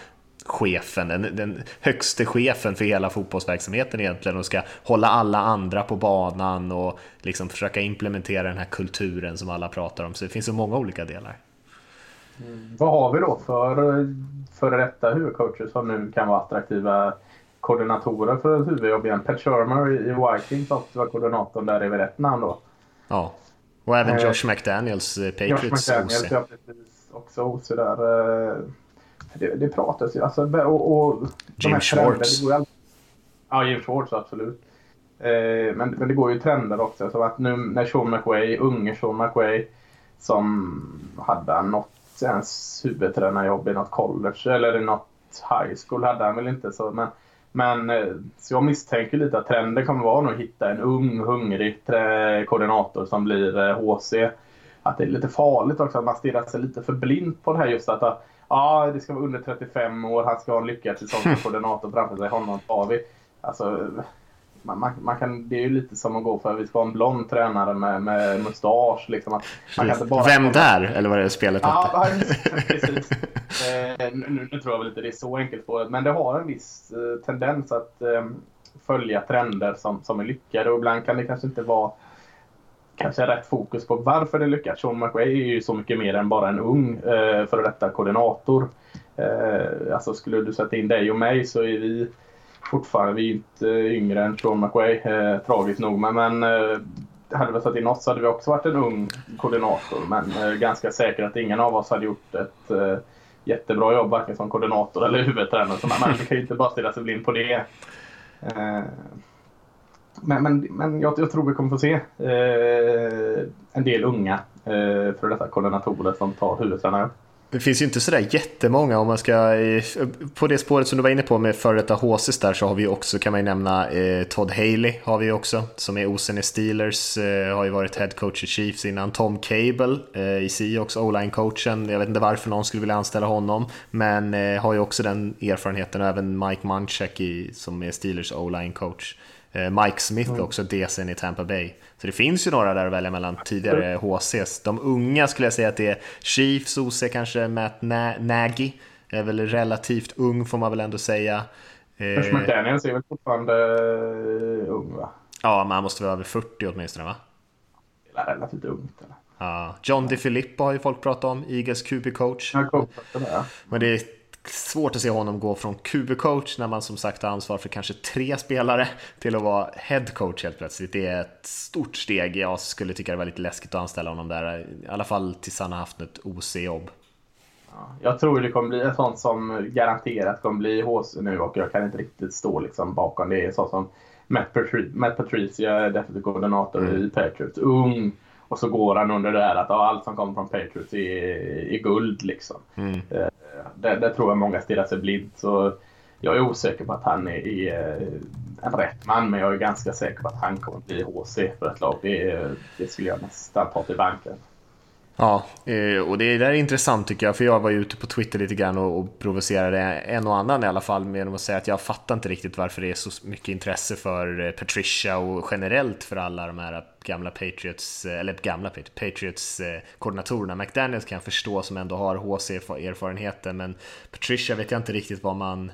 chefen, den, den högste chefen för hela fotbollsverksamheten egentligen och ska hålla alla andra på banan och liksom försöka implementera den här kulturen som alla pratar om. Så det finns så många olika delar. Mm. Vad har vi då för före detta huvudcoacher som nu kan vara attraktiva koordinatorer för ett huvudjobb igen? Pat Shermer i Vikings var koordinatorn där är väl rätt namn då? Ja, och även eh, Josh McDaniels, eh, Patriots Josh McDaniels, OC. Ja, precis. Också OC där. Eh, det, det pratas ju. Alltså, och, och Jim Schwartz. Ja, Jim Schwartz absolut. Eh, men, men det går ju trender också. Så att nu när Sean McWay, unge Sean McWay, som hade något ens huvudtränarjobb i något college eller i något high school hade han väl inte. Så, men, men eh, så jag misstänker lite att trenden kommer vara att hitta en ung, hungrig koordinator som blir HC. Eh, att det är lite farligt också att man stirrar sig lite för blint på det här just att ja, det ska vara under 35 år, han ska ha en lyckad säsong som koordinator framför sig, honom tar vi. Alltså, man, man, man, kan, det är ju lite som att gå för att vi ska ha en blond tränare med, med mustasch. Liksom. Att man kan bara Vem där? Eller vad är det spelet ja, precis. eh, nu, nu, tror jag väl inte det är så enkelt på det, men det har en viss eh, tendens att eh, följa trender som, som är lyckade och ibland kan det kanske inte vara kanske rätt fokus på varför det lyckas. Sean McWay är ju så mycket mer än bara en ung eh, före detta koordinator. Eh, alltså skulle du sätta in dig och mig så är vi fortfarande, vi är inte yngre än Sean McWay, eh, tragiskt nog. Men, men eh, hade vi satt in oss så hade vi också varit en ung koordinator. Men eh, ganska säker att ingen av oss hade gjort ett eh, jättebra jobb varken som koordinator eller huvudtränare. Så man, man kan ju inte bara stirra sig blind på det. Eh, men, men, men jag, jag, tror vi kommer få se eh, en del unga eh, för detta koordinatorer som tar huvudtränare. Det finns ju inte sådär jättemånga om man ska, eh, på det spåret som du var inne på med före detta HCs där så har vi också, kan man ju nämna, eh, Todd Haley har vi också, som är osen i Steelers, eh, har ju varit head coach i Chiefs innan, Tom Cable eh, i Seahawks, o-line coachen, jag vet inte varför någon skulle vilja anställa honom, men eh, har ju också den erfarenheten. Och även Mike Munchak i, som är Steelers o-line coach. Eh, Mike Smith mm. också, DCn i Tampa Bay. Så det finns ju några där att välja mellan tidigare HCs. De unga skulle jag säga att det är Chiefs, OC kanske, Matt Nagy. Är väl relativt ung får man väl ändå säga. Josh eh, McDaniels är väl fortfarande eh, ung va? Ja, men han måste vara över 40 åtminstone va? Det är relativt ungt eller? Ja, John DeFilippo har ju folk pratat om, Eagles QB-coach. Men det är svårt att se honom gå från QB-coach när man som sagt har ansvar för kanske tre spelare till att vara head-coach helt plötsligt. Det är ett stort steg. Jag skulle tycka det var lite läskigt att anställa honom där, i alla fall tills han har haft ett OC-jobb. Jag tror det kommer bli ett sånt som garanterat kommer bli HC nu och jag kan inte riktigt stå liksom bakom det. Så som Matt, Patri Matt Patricia, defensive koordinator mm. i Patriots, ung. Och så går han under det här att ja, allt som kommer från Patriots är, är guld liksom. Mm. Där det, det, tror jag många stirrar sig blind. Så jag är osäker på att han är, är eh, en rätt man, men jag är ganska säker på att han kommer att bli HC för ett lag. Det, det skulle jag nästan ta till banken. Ja, eh, och det där är intressant tycker jag, för jag var ju ute på Twitter lite grann och, provocerade en och annan i alla fall med att säga att jag fattar inte riktigt varför det är så mycket intresse för eh, Patricia och generellt för alla de här gamla Patriots, eh, eller gamla Patriots eh, koordinatorerna. McDaniels kan jag förstå som ändå har HC-erfarenheten, men Patricia vet jag inte riktigt vad man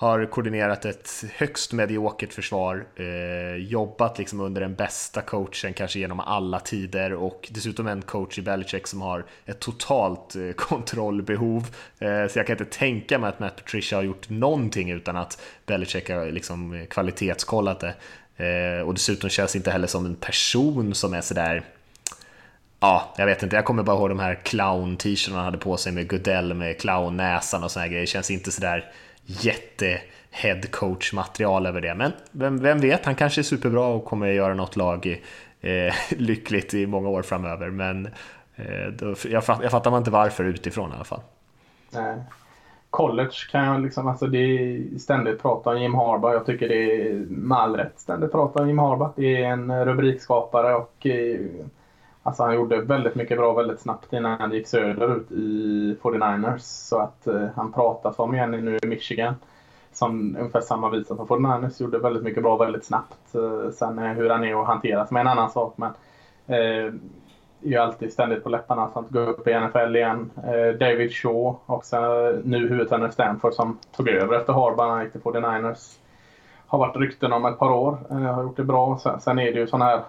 har koordinerat ett högst mediokert försvar, eh, jobbat liksom under den bästa coachen kanske genom alla tider och dessutom en coach i Belichick som har ett totalt eh, kontrollbehov. Eh, så jag kan inte tänka mig att Matt Patricia har gjort någonting utan att Belichick har liksom eh, kvalitetskollat det. Eh, och dessutom känns det inte heller som en person som är sådär Ja, jag vet inte, jag kommer bara ihåg de här clown-t-shirtarna han hade på sig med Goodell med clownnäsan och såna grejer. Det känns inte sådär jätte-headcoach-material över det. Men vem, vem vet, han kanske är superbra och kommer göra något lag eh, lyckligt i många år framöver. Men eh, då, jag, fatt, jag fattar man inte varför utifrån i alla fall. Nej. College kan jag liksom, alltså det är ständigt prata om Jim Harbaugh. Jag tycker det är med all rätt ständigt prata om Jim Harbaugh. Det är en eh, rubrikskapare och eh, alltså han gjorde väldigt mycket bra väldigt snabbt innan han gick söderut i 49ers. Så att eh, han pratas om igen nu i Michigan. Som ungefär samma visa som 49ers gjorde väldigt mycket bra väldigt snabbt. Eh, sen eh, hur han är att hantera som är en annan sak. Men, eh, är ju alltid ständigt på läpparna för att gå upp i NFL igen. Eh, David Shaw, också nu huvudtränare i Stanford som tog över efter Harbaugh. Han gick till 49ers. Har varit rykten om ett par år. Eh, har gjort det bra. Sen, är det ju sådana här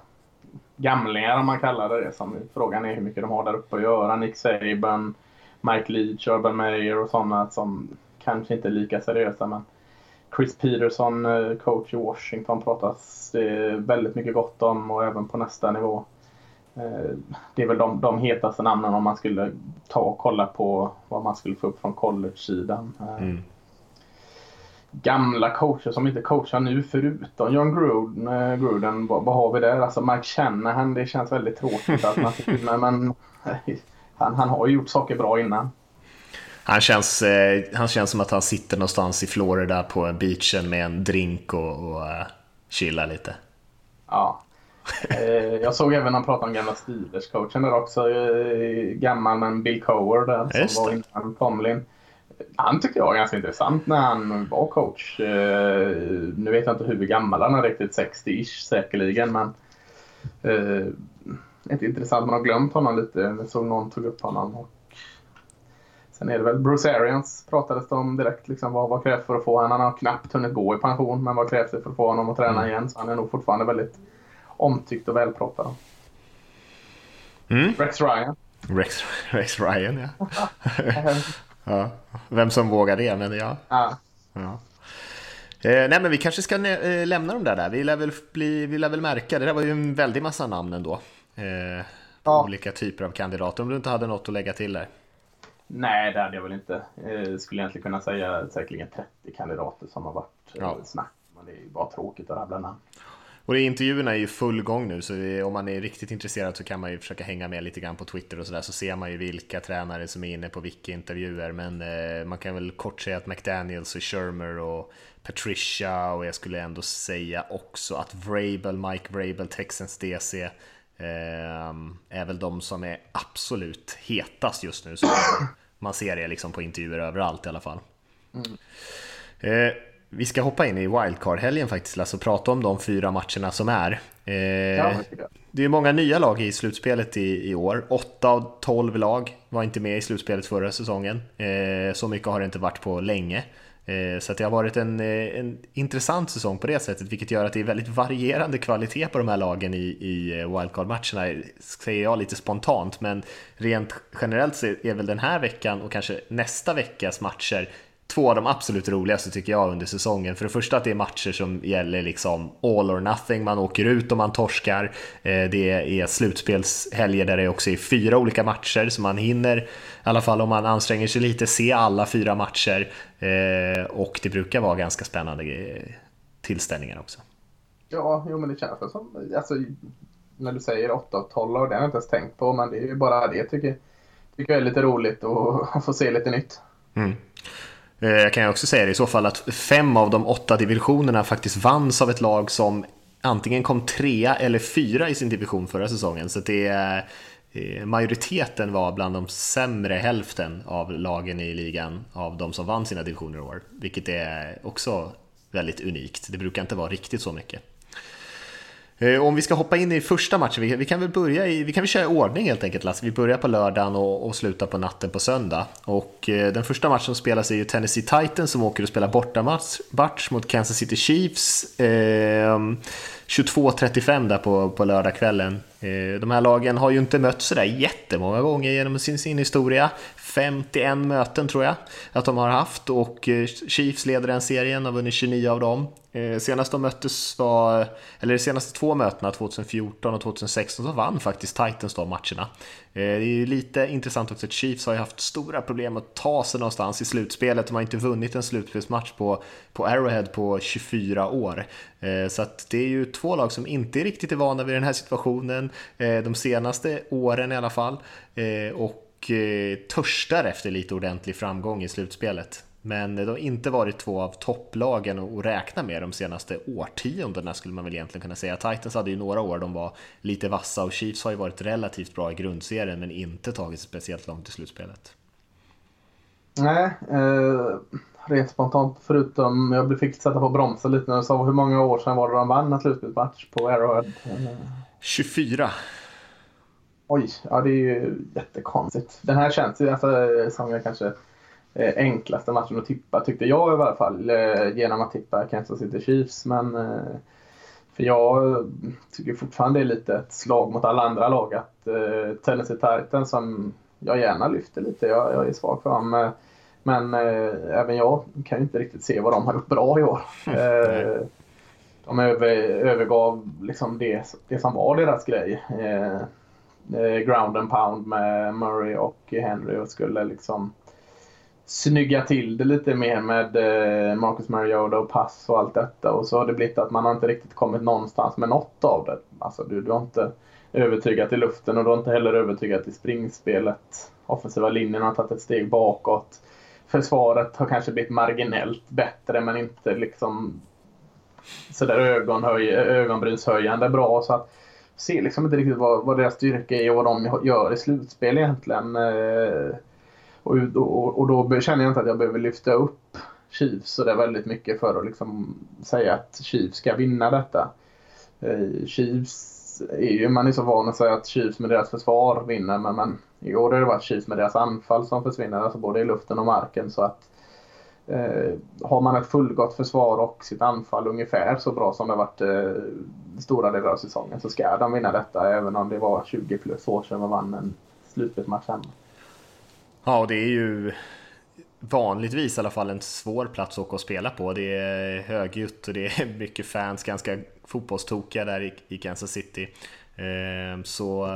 gamlingar om man kallar det som Frågan är hur mycket de har där uppe att göra. Nick Saban, Mike Leach, Urban Meyer och sådana som kanske inte är lika seriösa. Men Chris Peterson, eh, coach i Washington, pratas det väldigt mycket gott om och även på nästa nivå. Eh, det är väl de, de hetaste namnen om man skulle ta och kolla på vad man skulle få upp från college-sidan. Eh, mm. Gamla coacher som inte coachar nu förutom John Gruden, eh, Gruden vad, vad, har vi där? Alltså Mike Shanahan, det känns väldigt tråkigt alternativ men, men han, han har ju gjort saker bra innan. Han känns, han känns som att han sitter någonstans i Florida på beachen med en drink och, och chillar lite. Ja, jag såg även han pratade om gamla Steelers-coachen där också. Eh, gammal men Bill Cower där som var innan Tomlin. Han tyckte jag var ganska intressant när han var coach. Eh, nu vet jag inte hur gammal han är riktigt, 60-ish säkerligen. Men inte intressant, man har glömt honom lite. Jag såg någon tog upp honom. Och sen är det väl Bruce Arians pratades det om direkt. Liksom, vad, vad krävs för att få honom? Han har knappt hunnit gå i pension, men vad krävs det för att få honom att träna mm. igen? Så han är nog fortfarande väldigt omtyckt och välpratad. Mm. Rex Ryan. Rex, Rex Ryan, ja. ja. Vem som vågar det, men ja. ja. ja. Eh, nej, men vi kanske ska eh, lämna dem där. där. Vi, lär väl bli, vi lär väl märka, det där var ju en väldig massa namn ändå. Eh, ja. Olika typer av kandidater, om du inte hade något att lägga till där. Nej, det hade jag väl inte. Eh, skulle egentligen kunna säga säkerligen 30 kandidater som har varit eh, ja. snack. Men det är ju bara tråkigt att rabbla namn. Och intervjuerna är ju full gång nu, så om man är riktigt intresserad så kan man ju försöka hänga med lite grann på Twitter och sådär, så ser man ju vilka tränare som är inne på vilka intervjuer. Men eh, man kan väl kort säga att McDaniels och Shermer och Patricia och jag skulle ändå säga också att Vrabel, Mike Vrabel, Texans DC eh, är väl de som är absolut hetast just nu. Så man ser det liksom på intervjuer överallt i alla fall. Mm. Eh, vi ska hoppa in i wildcard-helgen faktiskt Lasse och prata om de fyra matcherna som är. Eh, ja, det är många nya lag i slutspelet i, i år. 8 av 12 lag var inte med i slutspelet förra säsongen. Eh, så mycket har det inte varit på länge. Eh, så det har varit en, eh, en intressant säsong på det sättet, vilket gör att det är väldigt varierande kvalitet på de här lagen i, i eh, wildcard-matcherna, säger jag lite spontant. Men rent generellt så är väl den här veckan och kanske nästa veckas matcher två av de absolut roligaste tycker jag under säsongen. För det första att det är matcher som gäller liksom all or nothing, man åker ut och man torskar. Eh, det är slutspelshelger där det också är fyra olika matcher, så man hinner, i alla fall om man anstränger sig lite, se alla fyra matcher. Eh, och det brukar vara ganska spännande eh, tillställningar också. Ja, jo men det känns som, alltså, när du säger 8 av 12, och det har jag inte ens tänkt på, men det är ju bara det tycker, tycker jag är lite roligt att få se lite nytt. Mm. Eh, jag kan också säga det i så fall att fem av de åtta divisionerna faktiskt vanns av ett lag som antingen kom trea eller fyra i sin division förra säsongen. Så det är, eh, majoriteten var bland de sämre hälften av lagen i ligan av de som vann sina divisioner i år. Vilket är också väldigt unikt. Det brukar inte vara riktigt så mycket. Eh, om vi ska hoppa in i första matchen, vi kan väl börja i, vi kan väl köra i ordning helt enkelt Lasse. Vi börjar på lördagen och, och slutar på natten på söndag. Och eh, den första matchen som spelas är ju Tennessee Titans som åker och spelar bortamatch mot Kansas City Chiefs. Eh, 22.35 där på, på lördagskvällen. Eh, de här lagen har ju inte mötts sådär jättemånga gånger genom sin, sin historia. 51 möten tror jag att de har haft och eh, Chiefs leder den serien, och har vunnit 29 av dem. Eh, senast de möttes var, eller de senaste två mötena, 2014 och 2016, så vann faktiskt Titans de matcherna. Eh, det är ju lite intressant också att Chiefs har ju haft stora problem att ta sig någonstans i slutspelet. De har inte vunnit en slutspelsmatch på, på Arrowhead på 24 år. Så att det är ju två lag som inte riktigt är vana vid den här situationen de senaste åren i alla fall. Och och eh, törstar efter lite ordentlig framgång i slutspelet. Men de har inte varit två av topplagen att räkna med de senaste årtiondena skulle man väl egentligen kunna säga. Titans hade ju några år de var lite vassa och Chiefs har ju varit relativt bra i grundserien men inte tagit sig speciellt långt i slutspelet. Nej, eh, rent spontant förutom jag fick sätta på bromsen lite när du sa hur många år sedan var det de vann en slutspelsmatch på Arrowhead? 24. Oj, ja det är ju jättekonstigt. Den här känns ju alltså, som jag kanske eh, enklaste matchen att tippa tyckte jag i alla fall eh, genom att tippa Kansas City Chiefs. Men eh, för jag tycker fortfarande det är lite ett slag mot alla andra lag att Tennessee Titans som jag gärna lyfter lite, jag, jag är svag för dem. Men även jag kan ju inte riktigt se vad de har gjort bra i år. De över, övergav liksom det, det som var deras grej. Eh, ground and pound med Murray och Henry och skulle liksom snygga till det lite mer med eh, Marcus Mariota och pass och allt detta. Och så har det blivit att man har inte riktigt kommit någonstans med något av det. Alltså du, du har inte övertygat i luften och du har inte heller övertygat i springspelet. Offensiva linjen har tagit ett steg bakåt. Försvaret har kanske blivit marginellt bättre men inte liksom sådär ögonhöj, ögonbrynshöjande bra. Så att ser liksom inte riktigt vad, vad deras styrka är och vad de gör i slutspel egentligen. Eh, och, och, och då känner jag inte att jag behöver lyfta upp Chiefs så det är väldigt mycket för att liksom säga att Chiefs ska vinna detta. Eh, Chiefs är ju, man är så van att säga att Chiefs med deras försvar vinner men, men i år har det varit Chiefs med deras anfall som försvinner, alltså både i luften och marken. Så att Eh, har man ett fullgott försvar och sitt anfall ungefär så bra som det varit eh, stora delar av säsongen så ska de vinna detta även om det var 20 plus år sedan man vann en slutspelsmatch hemma. Ja, och det är ju vanligtvis i alla fall en svår plats att åka och spela på. Det är högljutt och det är mycket fans, ganska fotbollstokiga där i Kansas City. Eh, så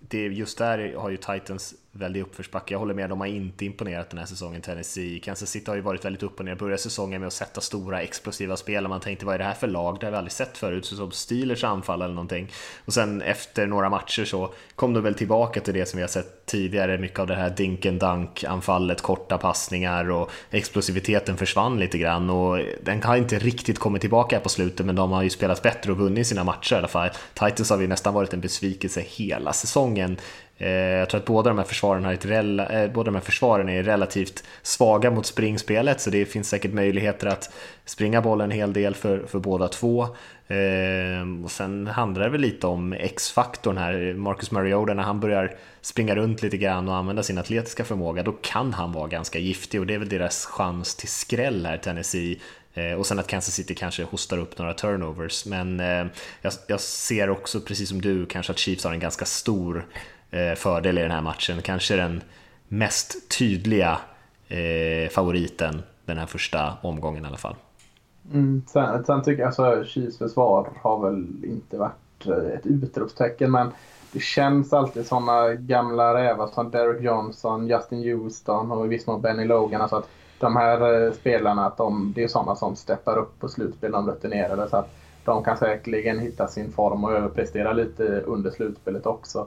det just där har ju Titans väldigt uppförsbacke. Jag håller med, de har inte imponerat den här säsongen, Tennessee. Kansas City har ju varit väldigt upp och ner. Började säsongen med att sätta stora explosiva spel och man tänkte vad är det här för lag? Det har vi aldrig sett förut, så som Steelers anfall eller någonting. Och sen efter några matcher så kom de väl tillbaka till det som vi har sett tidigare, mycket av det här dinken dunk anfallet, korta passningar och explosiviteten försvann lite grann och den har inte riktigt kommit tillbaka här på slutet men de har ju spelat bättre och vunnit sina matcher i alla fall. Titans har ju nästan varit en besvikelse hela säsongen Eh, jag tror att båda de här försvaren, har ett eh, båda de här försvaren är relativt svaga mot springspelet så det finns säkert möjligheter att springa bollen en hel del för, för båda två. Eh, och sen handlar det väl lite om X-faktorn här. Marcus Mariota när han börjar springa runt lite grann och använda sin atletiska förmåga då kan han vara ganska giftig och det är väl deras chans till skräll här Tennessee eh, och sen att Kansas City kanske hostar upp några turnovers. Men eh, jag, jag ser också, precis som du, kanske att Chiefs har en ganska stor Eh, fördel i den här matchen. Kanske den mest tydliga eh, favoriten den här första omgången i alla fall. Mm, sen, sen tycker jag alltså Chiefs försvar har väl inte varit eh, ett utropstecken men det känns alltid sådana gamla rävar som Derek Johnson, Justin Houston och i viss mån Benny Logan. Alltså att de här eh, spelarna, att de, det är sådana som steppar upp på slutspel, de rutinerade. Så att de kan säkerligen hitta sin form och överprestera lite under slutspelet också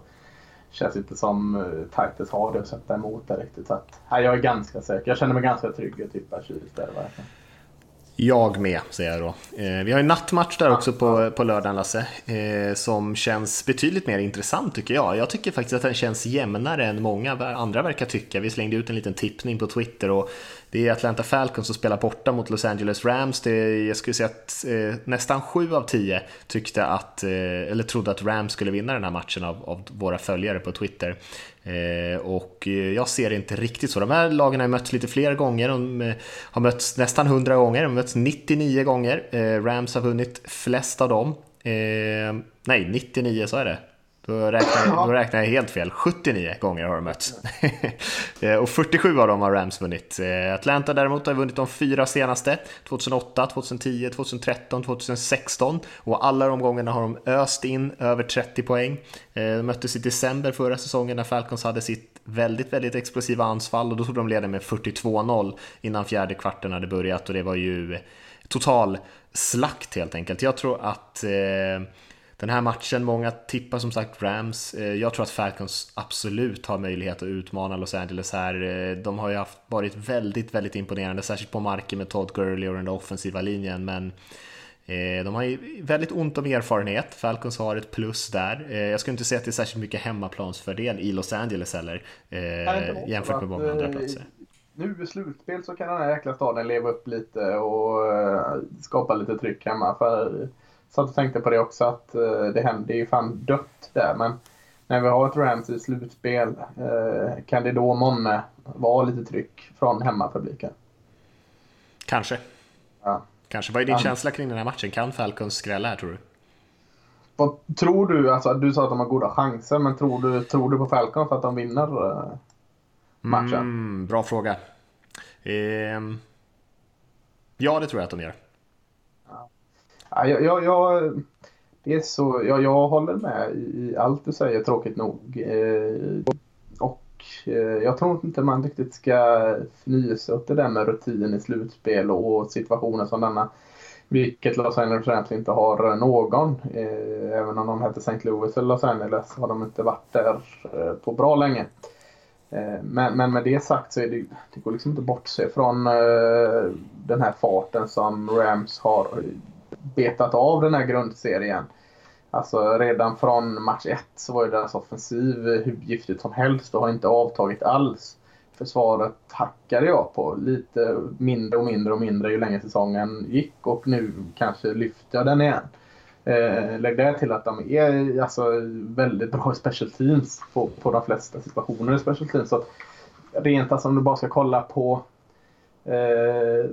känns inte som uh, Titus har det att sätta emot det riktigt. Så att, nej, jag är ganska säker. Jag känner mig ganska trygg att tippa där verkligen. Jag med, säger jag då. Eh, vi har en nattmatch där också på, på lördagen, Lasse, eh, som känns betydligt mer intressant tycker jag. Jag tycker faktiskt att den känns jämnare än många andra verkar tycka. Vi slängde ut en liten tippning på Twitter och det är Atlanta Falcons som spelar borta mot Los Angeles Rams. Det är, jag skulle säga att eh, nästan sju av tio tyckte att, eh, eller trodde att Rams skulle vinna den här matchen av, av våra följare på Twitter. Eh, och eh, jag ser det inte riktigt så. De här lagen har mötts lite fler gånger. De eh, har mötts nästan 100 gånger. De har mötts 99 gånger. Eh, Rams har vunnit flest av dem. Eh, nej, 99 så är det. Då räknar, då räknar jag helt fel. 79 gånger har de mötts. Eh, och 47 av dem har Rams vunnit. Eh, Atlanta däremot har vunnit de fyra senaste. 2008, 2010, 2013, 2016. Och alla de gångerna har de öst in över 30 poäng. Eh, de möttes i december förra säsongen när Falcons hade sitt väldigt, väldigt explosiva anfall och då tog de ledning med 42-0 innan fjärde kvarten hade börjat och det var ju total slakt helt enkelt. Jag tror att eh, den här matchen, många tippar som sagt Rams. Eh, jag tror att Falcons absolut har möjlighet att utmana Los Angeles här. Eh, de har ju haft, varit väldigt, väldigt imponerande, särskilt på marken med Todd Gurley och den offensiva linjen. Men eh, de har ju väldigt ont om erfarenhet. Falcons har ett plus där. Jag skulle inte säga att det är särskilt mycket hemmaplansfördel i Los Angeles heller, jämfört med många andra platser. Nu i slutspel så kan den här jäkla staden leva upp lite och skapa lite tryck hemma. För satt och tänkte på det också att eh, det händer ju fan dött där. Men när vi har ett Rams i slutspel eh, kan det då månne vara lite tryck från hemmapubliken? Kanske. Ja. Kanske. Vad är din ja. känsla kring den här matchen? Kan Falcons skrälla här tror du? Vad tror du? Alltså, du sa att de har goda chanser, men tror du, tror du på Falcons att de vinner eh, matchen? Mm, bra fråga. Eh, ja, det tror jag att de gör. Ja, jag, jag, det är så, jag, jag håller med i allt du säger, tråkigt nog. Eh, och eh, jag tror inte man riktigt ska fnysa åt det där med rutin i slutspel och situationer som denna. Vilket Los Angeles Rams inte har någon. Eh, även om de heter St. Louis eller Los Angeles har de inte varit där eh, på bra länge. Eh, men, men, med det sagt så är det, det går liksom inte bortse från eh, den här farten som Rams har betat av den här grundserien. Alltså redan från match 1 så var ju deras offensiv hur giftigt som helst och har inte avtagit alls. Försvaret hackade jag på lite mindre och mindre och mindre ju längre säsongen gick och nu kanske lyfter jag den igen. Eh, lägg där till att de är alltså, väldigt bra i special teams på, på de flesta situationer i special teams. Så att, rent alltså om du bara ska kolla på eh,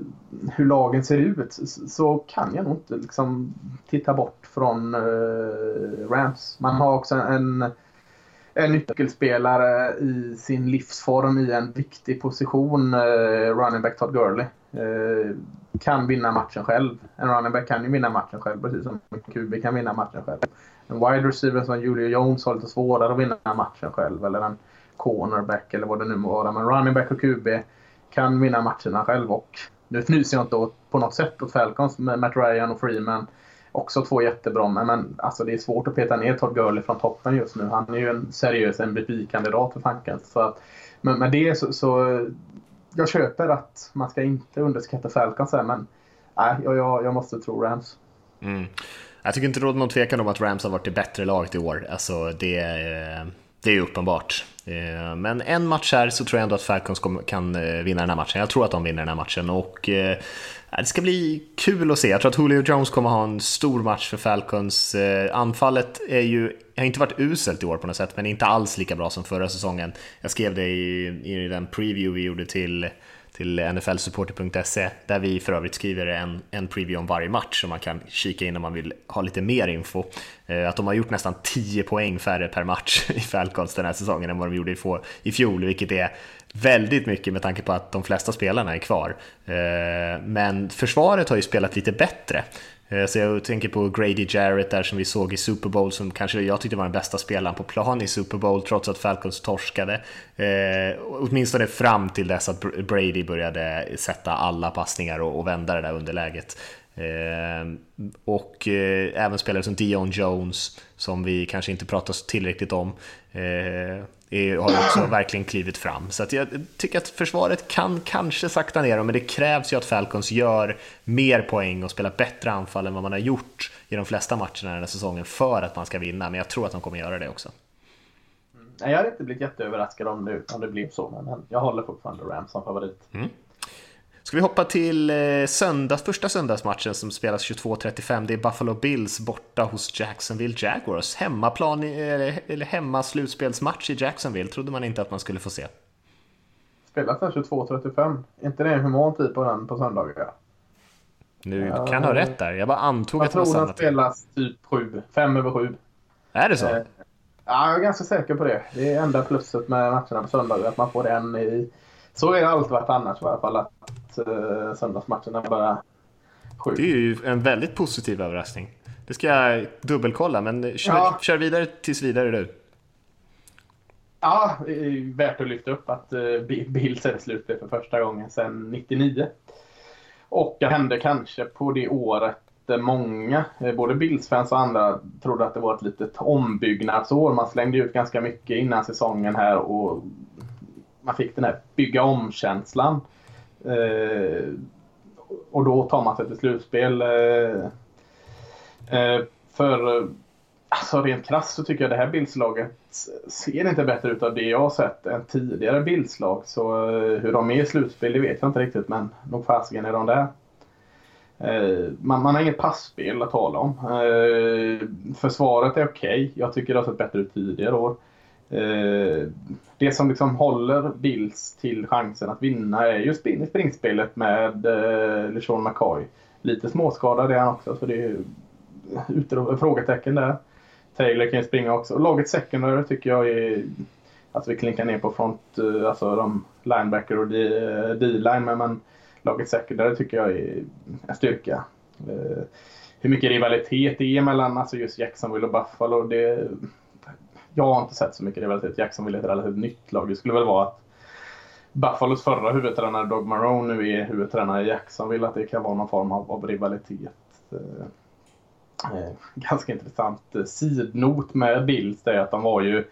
hur lagen ser ut så kan jag nog inte liksom titta bort från eh, Rams. Man har också en, en nyckelspelare i sin livsform i en viktig position, eh, running back Todd Gurley. Eh, kan vinna matchen själv. En running back kan ju vinna matchen själv precis som en QB kan vinna matchen själv. En wide receiver som Julio Jones har lite svårare att vinna matchen själv eller en cornerback eller vad det nu må vara. Men running back och QB kan vinna matcherna själv. Och nu fnyser jag inte åt, på något sätt åt Falcons med Matt Ryan och Freeman. Också två jättebra, men alltså det är svårt att peta ner Todd Gurley från toppen just nu. Han är ju en seriös MVP-kandidat för fanken. Så att, men med det så, så, Jag köper att man ska inte underskatta Falcons här, men nej, jag, jag, jag måste tro Rams. Mm. Jag tycker inte det råder någon tvekan om att Rams har varit det bättre laget i år. Alltså det, det är uppenbart. Eh, men en match här så tror jag ändå att Falcons kan eh, vinna den här matchen. Jag tror att de vinner den här matchen och eh, det ska bli kul att se. Jag tror att Julio Jones kommer ha en stor match för Falcons. Anfallet är ju, har inte varit uselt i år på något sätt, men inte alls lika bra som förra säsongen. Jag skrev det i, i den preview vi gjorde till till nflsupporter.se där vi för övrigt skriver en, en preview om varje match så man kan kika in om man vill ha lite mer info. Eh, att de har gjort nästan 10 poäng färre per match i Falcons den här säsongen än vad de gjorde i, i fjol, vilket är väldigt mycket med tanke på att de flesta spelarna är kvar. Eh, men försvaret har ju spelat lite bättre. Eh, så jag tänker på Grady Jarrett där som vi såg i Super Bowl som kanske jag tyckte var den bästa spelaren på plan i Super Bowl trots att Falcons torskade. Eh, åtminstone fram till dess att Brady började sätta alla passningar och, och vända det där underläget. Eh, och eh, även spelare som Dion Jones som vi kanske inte pratar tillräckligt om. Eh, är, har också verkligen klivit fram. Så jag tycker att försvaret kan kanske sakta ner men det krävs ju att Falcons gör mer poäng och spelar bättre anfall än vad man har gjort i de flesta matcherna den här säsongen för att man ska vinna. Men jag tror att de kommer göra det också. Mm. Jag hade inte blivit jätteöverraskad om det, om det blev så, men jag håller fortfarande Rams som favorit. Mm. Ska vi hoppa till eh, söndags, första söndagsmatchen som spelas 22.35. Det är Buffalo Bills borta hos Jacksonville Jaguars. Hemmaplan, eller, hemma slutspelsmatch i Jacksonville trodde man inte att man skulle få se. Spelas den 22.35? inte det en human tid på den på söndagar? Nu ja, kan ha rätt där. Jag bara antog jag att det var samma Jag tror den spelas typ 7, 5 över 7. Är det så? Eh, Ja, jag är ganska säker på det. Det är enda plusset med matcherna på söndag, att man får en i... Så är det alltid varit annars i alla fall, att uh, söndagsmatcherna bara sjukt. Det är ju en väldigt positiv överraskning. Det ska jag dubbelkolla, men kör, ja. kör vidare tills vidare du. Ja, det är värt att lyfta upp att uh, Bills är slutspel för första gången sedan 99. Och det hände kanske på det året många, eh, både Bills-fans och andra, trodde att det var ett litet ombyggnadsår. Man slängde ut ganska mycket innan säsongen här och man fick den här bygga om-känslan. Eh, och då tar man sig till slutspel. Eh, eh, för eh, alltså rent krasst så tycker jag det här Bildslaget ser inte bättre ut av det jag har sett än tidigare Bildslag. Så eh, hur de är i slutspel det vet jag inte riktigt men nog fasiken är de där. Eh, man, man, har inget passspel att tala om. Eh, försvaret är okej. Okay. Jag tycker det har sett bättre ut tidigare år. Eh, det som liksom håller Bills till chansen att vinna är ju springspelet med eh, LeSean McCoy. Lite småskadad är han också så det är ute frågetecken där. Taylor kan ju springa också. Och Laget secondary tycker jag är... Alltså vi klinkar ner på front, eh, alltså de linebacker och eh, D-line men man, laget secondary tycker jag är en styrka. Hur mycket rivalitet det är mellan alltså just Jacksonville och Buffalo det jag har inte sett så mycket rivalitet. Jacksonville är ett relativt nytt lag. Det skulle väl vara att Buffalos förra huvudtränare Doug Marone nu är huvudtränare i Jacksonville. Att det kan vara någon form av, av rivalitet. Eh, eh ganska intressant sidnot med Bills är att de var ju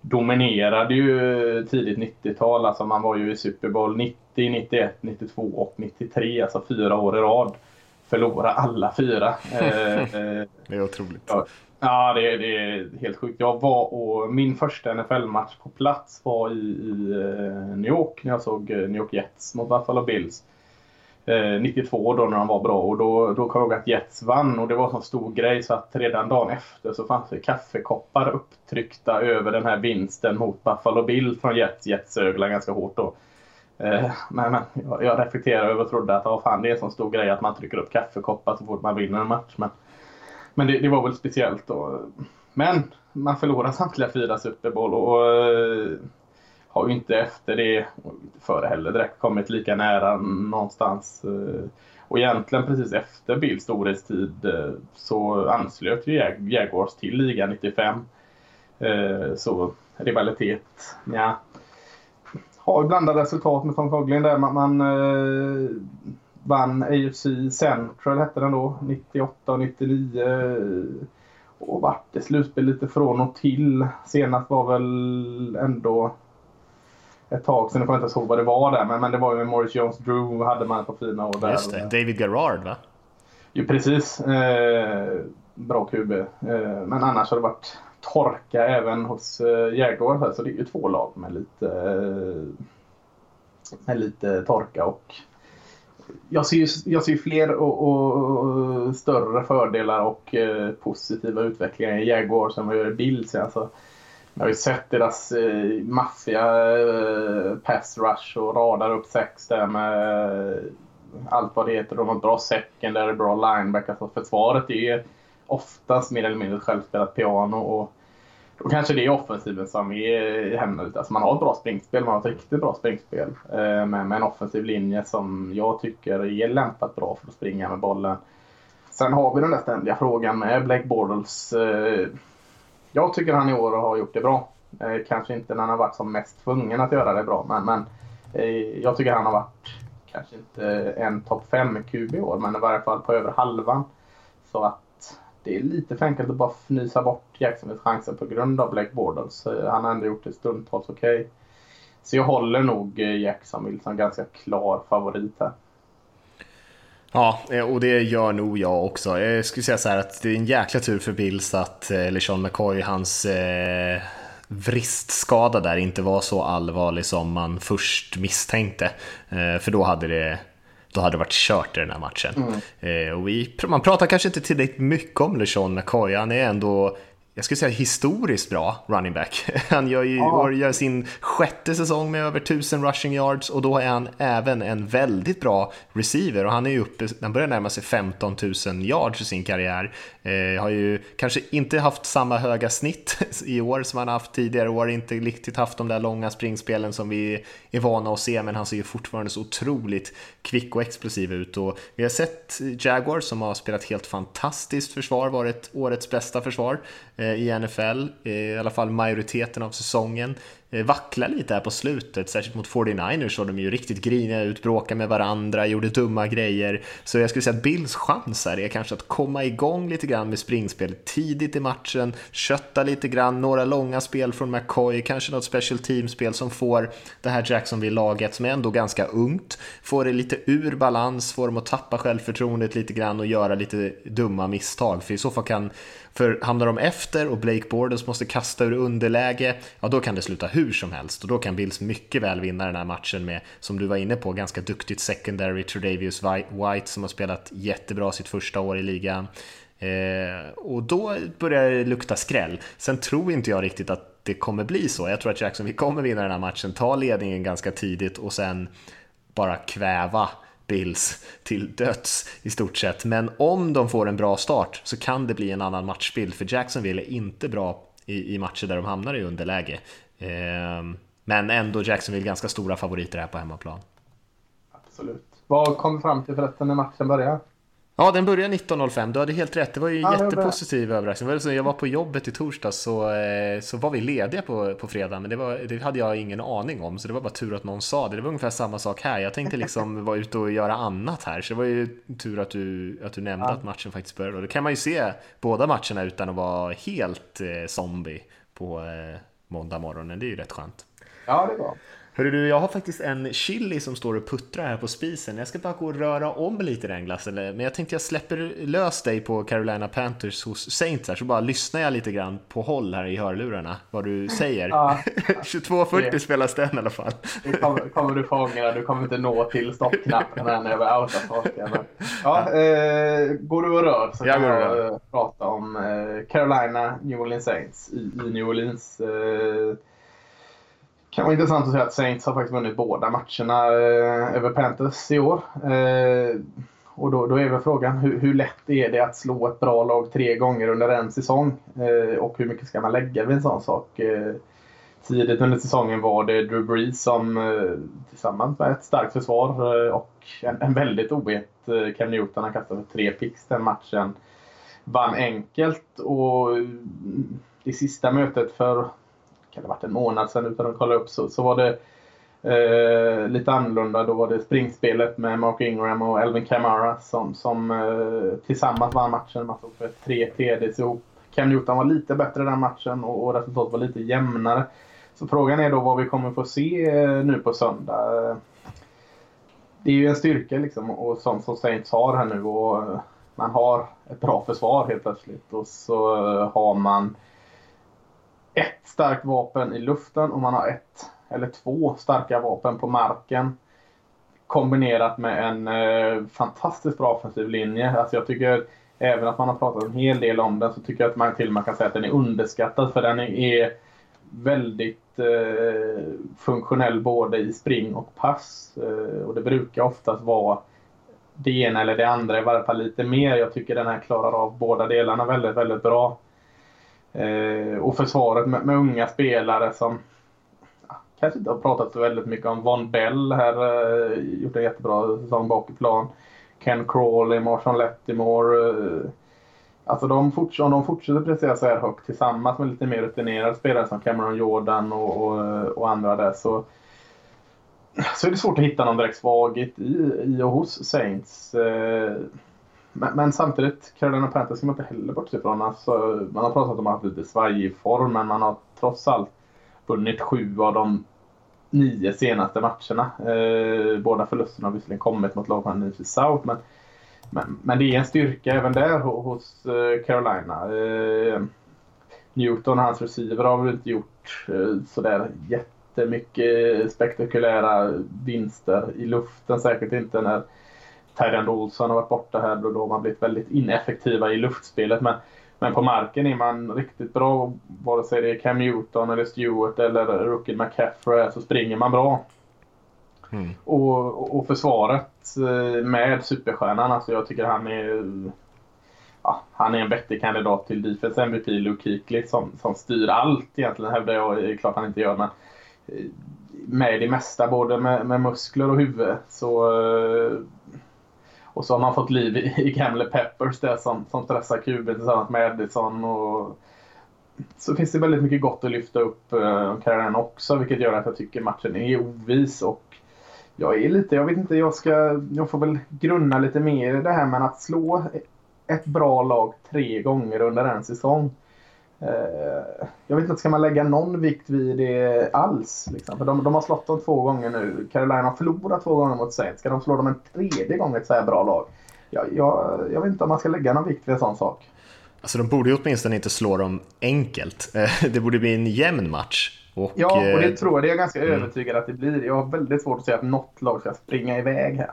dominerade ju tidigt 90-tal. Alltså man var ju i Super Bowl 90, 91, 92 och 93. Alltså fyra år i rad. Förlora alla fyra. Eh, eh, det är otroligt. Ja, Ja, det, det, är helt sjukt. Jag var och min första NFL-match på plats var i, i eh, New York när jag såg eh, New York Jets mot Buffalo Bills. Eh, 92 då när de var bra och då, då kom jag ihåg att Jets vann och det var en sån stor grej så att redan dagen efter så fanns det kaffekoppar upptryckta över den här vinsten mot Buffalo Bills från Jets. Jets öglade ganska hårt då. Eh, men, men jag, jag reflekterade över och trodde att oh, fan, det är en sån stor grej att man trycker upp kaffekoppar så fort man vinner en match. Men, men det, det, var väl speciellt då. Men man förlorar samtliga fyra Super Bowl och eh, har ju inte efter det, och inte före heller, direkt kommit lika nära någonstans. Eh. Och egentligen precis efter Bills storhetstid eh, så anslöt ju Jag Jaguars till ligan 95. så rivalitet, ja. Har ju blandade resultat med Tom Coughlin där. Man, man vann AFC Central hette den då, 98 och 99. Och vart det slutspel lite från och till. Senast var väl ändå ett tag sedan, jag kommer inte ihåg vad det var där, men, men det var ju med Morris Jones Drew hade man på fina år där. Just det, David Garrard va? Jo precis. Eh, bra QB. Eh, men annars har det varit torka även hos eh, Jaguar. Så det är ju två lag med lite, eh, med lite torka och jag ser ju jag ser fler och, och, större fördelar och eh, positiva utvecklingar i Jaguars än vad jag gör i Bills. Alltså, jag har ju sett deras eh, maffiga eh, pass rush och radar upp sex där med eh, allt vad det heter. De har bra secondary, bra lineback. Alltså försvaret är ju oftast mer eller mindre självspelat piano. Och då kanske det är offensiven som är hämnar. Alltså man har ett bra springspel, man har ett riktigt bra springspel. Eh, men med, en offensiv linje som jag tycker är lämpat bra för att springa med bollen. Sen har vi den där ständiga frågan med Blake Bortles. Eh, jag tycker han i år har gjort det bra. Eh, kanske inte när han har varit som mest tvungen att göra det bra, men, men jag tycker han har varit kanske inte en topp 5 QB i år, men i varje fall på över halvan. Så att det är lite för enkelt att bara fnysa bort Jacksonvilles chanser på grund av Black Bortles. Han har ändå gjort det stundtals okej. Okay. Så jag håller nog eh, Jacksonville som ganska klar favorit här. Ja, eh, och det gör nog jag också. Eh, jag skulle säga så här att det är en jäkla tur för Bills att LeSean McCoy, hans eh, vristskada där inte var så allvarlig som man först misstänkte. Eh, för då hade det då hade det varit kört i den här matchen. Mm. Eh, och vi, man pratar kanske inte tillräckligt mycket om LeSean McCoy, han är ändå jag skulle säga historiskt bra running back. Han gör ju ja. gör sin sjätte säsong med över 1000 rushing yards och då är han även en väldigt bra receiver och han är ju uppe, han börjar närma sig 15 000 yards i sin karriär. Eh, har ju kanske inte haft samma höga snitt i år som han haft tidigare år, inte riktigt haft de där långa springspelen som vi är vana att se, men han ser ju fortfarande så otroligt kvick och explosiv ut och vi har sett Jaguar som har spelat helt fantastiskt försvar, varit årets bästa försvar Eh, i NFL, eh, i alla fall majoriteten av säsongen. Eh, vackla lite här på slutet, särskilt mot 49ers såg de ju riktigt griniga ut, bråkade med varandra, gjorde dumma grejer. Så jag skulle säga att Bills chans här är kanske att komma igång lite grann med springspel tidigt i matchen, kötta lite grann, några långa spel från McCoy, kanske något special team-spel som får det här Jacksonville-laget som är ändå ganska ungt, får det lite ur balans, får dem att tappa självförtroendet lite grann och göra lite dumma misstag, för i så fall kan för hamnar de efter och Blake Borders måste kasta ur underläge, ja då kan det sluta hur som helst och då kan Bills mycket väl vinna den här matchen med, som du var inne på, ganska duktigt secondary Tredavious White som har spelat jättebra sitt första år i ligan. Eh, och då börjar det lukta skräll. Sen tror inte jag riktigt att det kommer bli så. Jag tror att Jackson kommer vinna den här matchen, ta ledningen ganska tidigt och sen bara kväva Bills till döds i stort sett. Men om de får en bra start så kan det bli en annan matchbild för Jacksonville är inte bra i, i matcher där de hamnar i underläge. Eh, men ändå Jacksonville ganska stora favoriter här på hemmaplan. Absolut. Vad kom vi fram till förresten när matchen började? Ja, den började 19.05. Du hade helt rätt. Det var ju ja, jättepositiv överraskning. Jag var på jobbet i torsdags så, eh, så var vi lediga på, på fredag, men det, var, det hade jag ingen aning om, så det var bara tur att någon sa det. Det var ungefär samma sak här. Jag tänkte liksom vara ute och göra annat här, så det var ju tur att du, att du nämnde ja. att matchen faktiskt började. Och då kan man ju se båda matcherna utan att vara helt eh, zombie på eh, måndag morgonen. Det är ju rätt skönt. Ja, det var. Hörru du, jag har faktiskt en chili som står och puttrar här på spisen. Jag ska bara gå och röra om lite den glassen, men jag tänkte jag släpper lös dig på Carolina Panthers hos Saints här, så bara lyssnar jag lite grann på håll här i hörlurarna, vad du säger. Ja, 22.40 spelas den i alla fall. Det kommer, kommer du ångra, du kommer inte nå till stoppknappen här när jag börjar outa saker. Ja, eh, går du och rör så kan jag, jag prata om eh, Carolina New Orleans Saints i, i New Orleans. Eh, kan vara intressant att säga att Saints har faktiskt vunnit båda matcherna eh, över Panthers i år. Eh, och då, då är väl frågan hur, hur, lätt är det att slå ett bra lag tre gånger under en säsong? Eh, och hur mycket ska man lägga vid en sån sak? Eh, tidigt under säsongen var det Drew Brees som eh, tillsammans med ett starkt försvar eh, och en, en väldigt oet eh, Cam Newton, han kastade tre picks den matchen, vann enkelt. Och mm, det sista mötet för kan det ha varit en månad sedan utan att kolla upp, så, så var det eh, lite annorlunda. Då var det springspelet med Mark Ingram och Elvin Kamara som, som eh, tillsammans vann matchen. Man stod för tre TDs ihop. Cam Newton var lite bättre den matchen och, och resultatet var lite jämnare. Så frågan är då vad vi kommer få se eh, nu på söndag. Det är ju en styrka liksom och sånt som Saints har här nu och eh, man har ett bra försvar helt plötsligt och så eh, har man ett starkt vapen i luften och man har ett eller två starka vapen på marken. Kombinerat med en eh, fantastiskt bra offensiv linje. Alltså jag tycker, även att man har pratat en hel del om den, så tycker jag att man till och med kan säga att den är underskattad. För den är väldigt eh, funktionell både i spring och pass. Eh, och det brukar oftast vara det ena eller det andra, i varje fall lite mer. Jag tycker den här klarar av båda delarna väldigt, väldigt bra. Eh, och försvaret med, med, unga spelare som ja, kanske inte har pratat så väldigt mycket om. Von Bell här, eh, gjort en jättebra säsong bak i plan. Ken Crawley, Marshawn Lettimore. Eh, alltså de, forts om de fortsätter prestera så här högt tillsammans med lite mer rutinerade spelare som Cameron Jordan och, och, eh, och andra där så så är det svårt att hitta någon direkt svaghet i, i och hos Saints. Eh, men, men, samtidigt, Carolina Panthers ska man inte heller bortse ifrån. Alltså, man har pratat om att man haft lite svajig form, men man har trots allt vunnit sju av de nio senaste matcherna. Eh, båda förlusterna har visserligen kommit mot lagen från NFC South, men, men, men, det är en styrka även där hos eh, Carolina. Eh, Newton och hans receiver har väl inte gjort eh, sådär jättemycket spektakulära vinster i luften. Säkert inte när Tyrend Olsson har varit borta här och då har man blivit väldigt ineffektiva i luftspelet. Men Men på marken är man riktigt bra. Vare sig det är Cam Newton eller Stewart eller Rookie McCaffrey så springer man bra. Mm. Och, och försvaret eh, med superstjärnan, alltså jag tycker han är ja, han är en vettig kandidat till Defense MVP, Luke Kuechly, som, som styr allt egentligen hävdar jag. Det är klart han inte gör, men eh, med det mesta, både med, med muskler och huvud. Så, eh, och så har man fått liv i, i gamle Peppers där som, som stressar QB tillsammans med Edison. Och, så finns det väldigt mycket gott att lyfta upp eh, karriären också, vilket gör att jag tycker matchen är ovis. Och jag är lite, jag vet inte, jag ska, jag får väl grunna lite mer i det här med att slå ett bra lag tre gånger under en säsong. Eh, jag vet inte, ska man lägga någon vikt vid det alls? Liksom? För de, de, har slått dem två gånger nu. Carolina har förlorat två gånger mot Saints. Ska de slå dem en tredje gång ett så här bra lag? Jag, jag, jag vet inte om man ska lägga någon vikt vid en sån sak. Alltså de borde ju åtminstone inte slå dem enkelt. Det borde bli en jämn match. Och, ja, och det eh, tror jag. Det är jag ganska mm. övertygad att det blir. Jag har väldigt svårt att säga att något lag ska springa iväg här.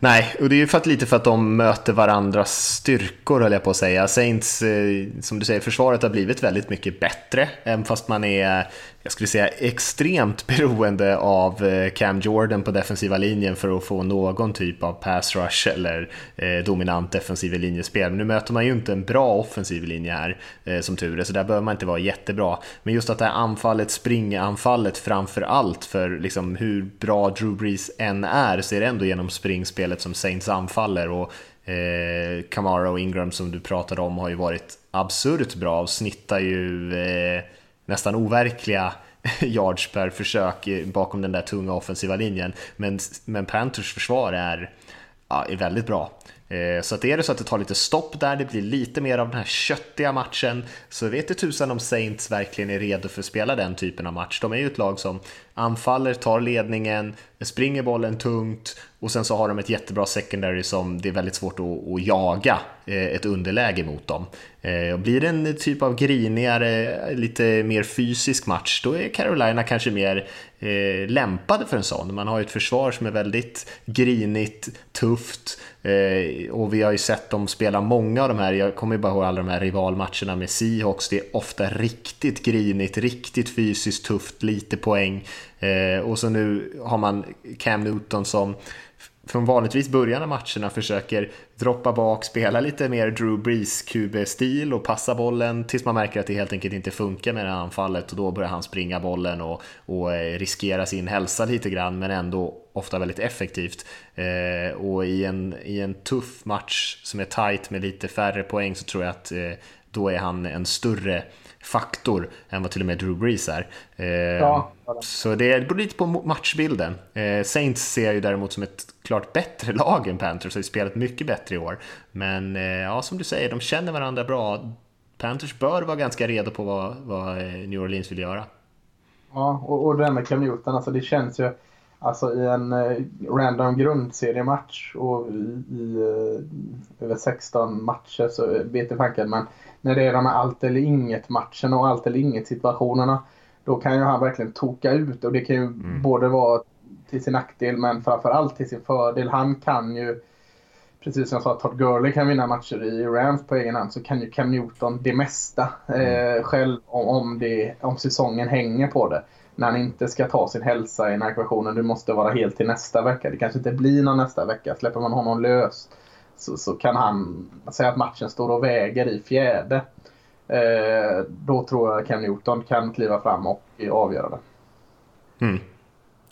Nej, och det är ju för att, lite för att de möter varandras styrkor höll jag på att säga. Saints, eh, som du säger, försvaret har blivit väldigt mycket bättre, även fast man är jag skulle säga extremt beroende av eh, Cam Jordan på defensiva linjen för att få någon typ av pass rush eller eh, dominant defensiv linjespel. Men nu möter man ju inte en bra offensiv linje här eh, som tur är, så där behöver man inte vara jättebra. Men just att det här anfallet, springanfallet framför allt, för liksom hur bra Drew Brees än är, så är det ändå genom springspelet som Saints anfaller. Och Eh, Kamara och Ingram som du pratade om har ju varit absurt bra och snittar ju eh, nästan overkliga yards per försök bakom den där tunga offensiva linjen. Men, men Panthers försvar är, ja, är väldigt bra. Eh, så att är det så att det tar lite stopp där, det blir lite mer av den här köttiga matchen, så vet det tusan om Saints verkligen är redo för att spela den typen av match. De är ju ett lag som anfaller, tar ledningen, springer bollen tungt och sen så har de ett jättebra secondary som det är väldigt svårt att, att jaga eh, ett underläge mot dem. Eh, och blir det en typ av grinigare, lite mer fysisk match, då är Carolina kanske mer eh, lämpade för en sån. Man har ju ett försvar som är väldigt grinigt, tufft eh, och vi har ju sett dem spela många av de här, jag kommer ju bara ihåg alla de här rivalmatcherna med Seahawks, det är ofta riktigt grinigt, riktigt fysiskt tufft, lite poäng. Eh, och så nu har man Cam Newton som från vanligtvis början av matcherna försöker droppa bak, spela lite mer Drew Brees QB-stil och passa bollen tills man märker att det helt enkelt inte funkar med det här anfallet och då börjar han springa bollen och, och eh, riskera sin hälsa lite grann men ändå ofta väldigt effektivt. Eh, och i en, i en tuff match som är tight med lite färre poäng så tror jag att eh, då är han en större faktor än vad till och med Drew Brees är. Eh, ja. Så det beror lite på matchbilden. Eh, Saints ser jag ju däremot som ett klart bättre lag än Panthers, har ju spelat mycket bättre i år. Men eh, ja, som du säger, de känner varandra bra. Panthers bör vara ganska redo på vad, vad New Orleans vill göra. Ja, och, och det där med Cam Newton, alltså det känns ju Alltså i en eh, random grundseriematch och i, i eh, över 16 matcher så vet jag fanken men när det är de här allt eller inget matcherna och allt eller inget situationerna då kan ju han verkligen toka ut och det kan ju mm. både vara till sin nackdel men framförallt till sin fördel. Han kan ju, precis som jag sa, Todd Gurley kan vinna matcher i Rams på egen hand så kan ju Cam Newton det mesta mm. eh, själv om, om, det, om säsongen hänger på det. När han inte ska ta sin hälsa i den här ekvationen, du måste vara helt till nästa vecka. Det kanske inte blir någon nästa vecka. Släpper man honom lös så, så kan han säga att matchen står och väger i fjärde. Eh, då tror jag Ken Newton kan kliva fram och avgöra det. Mm.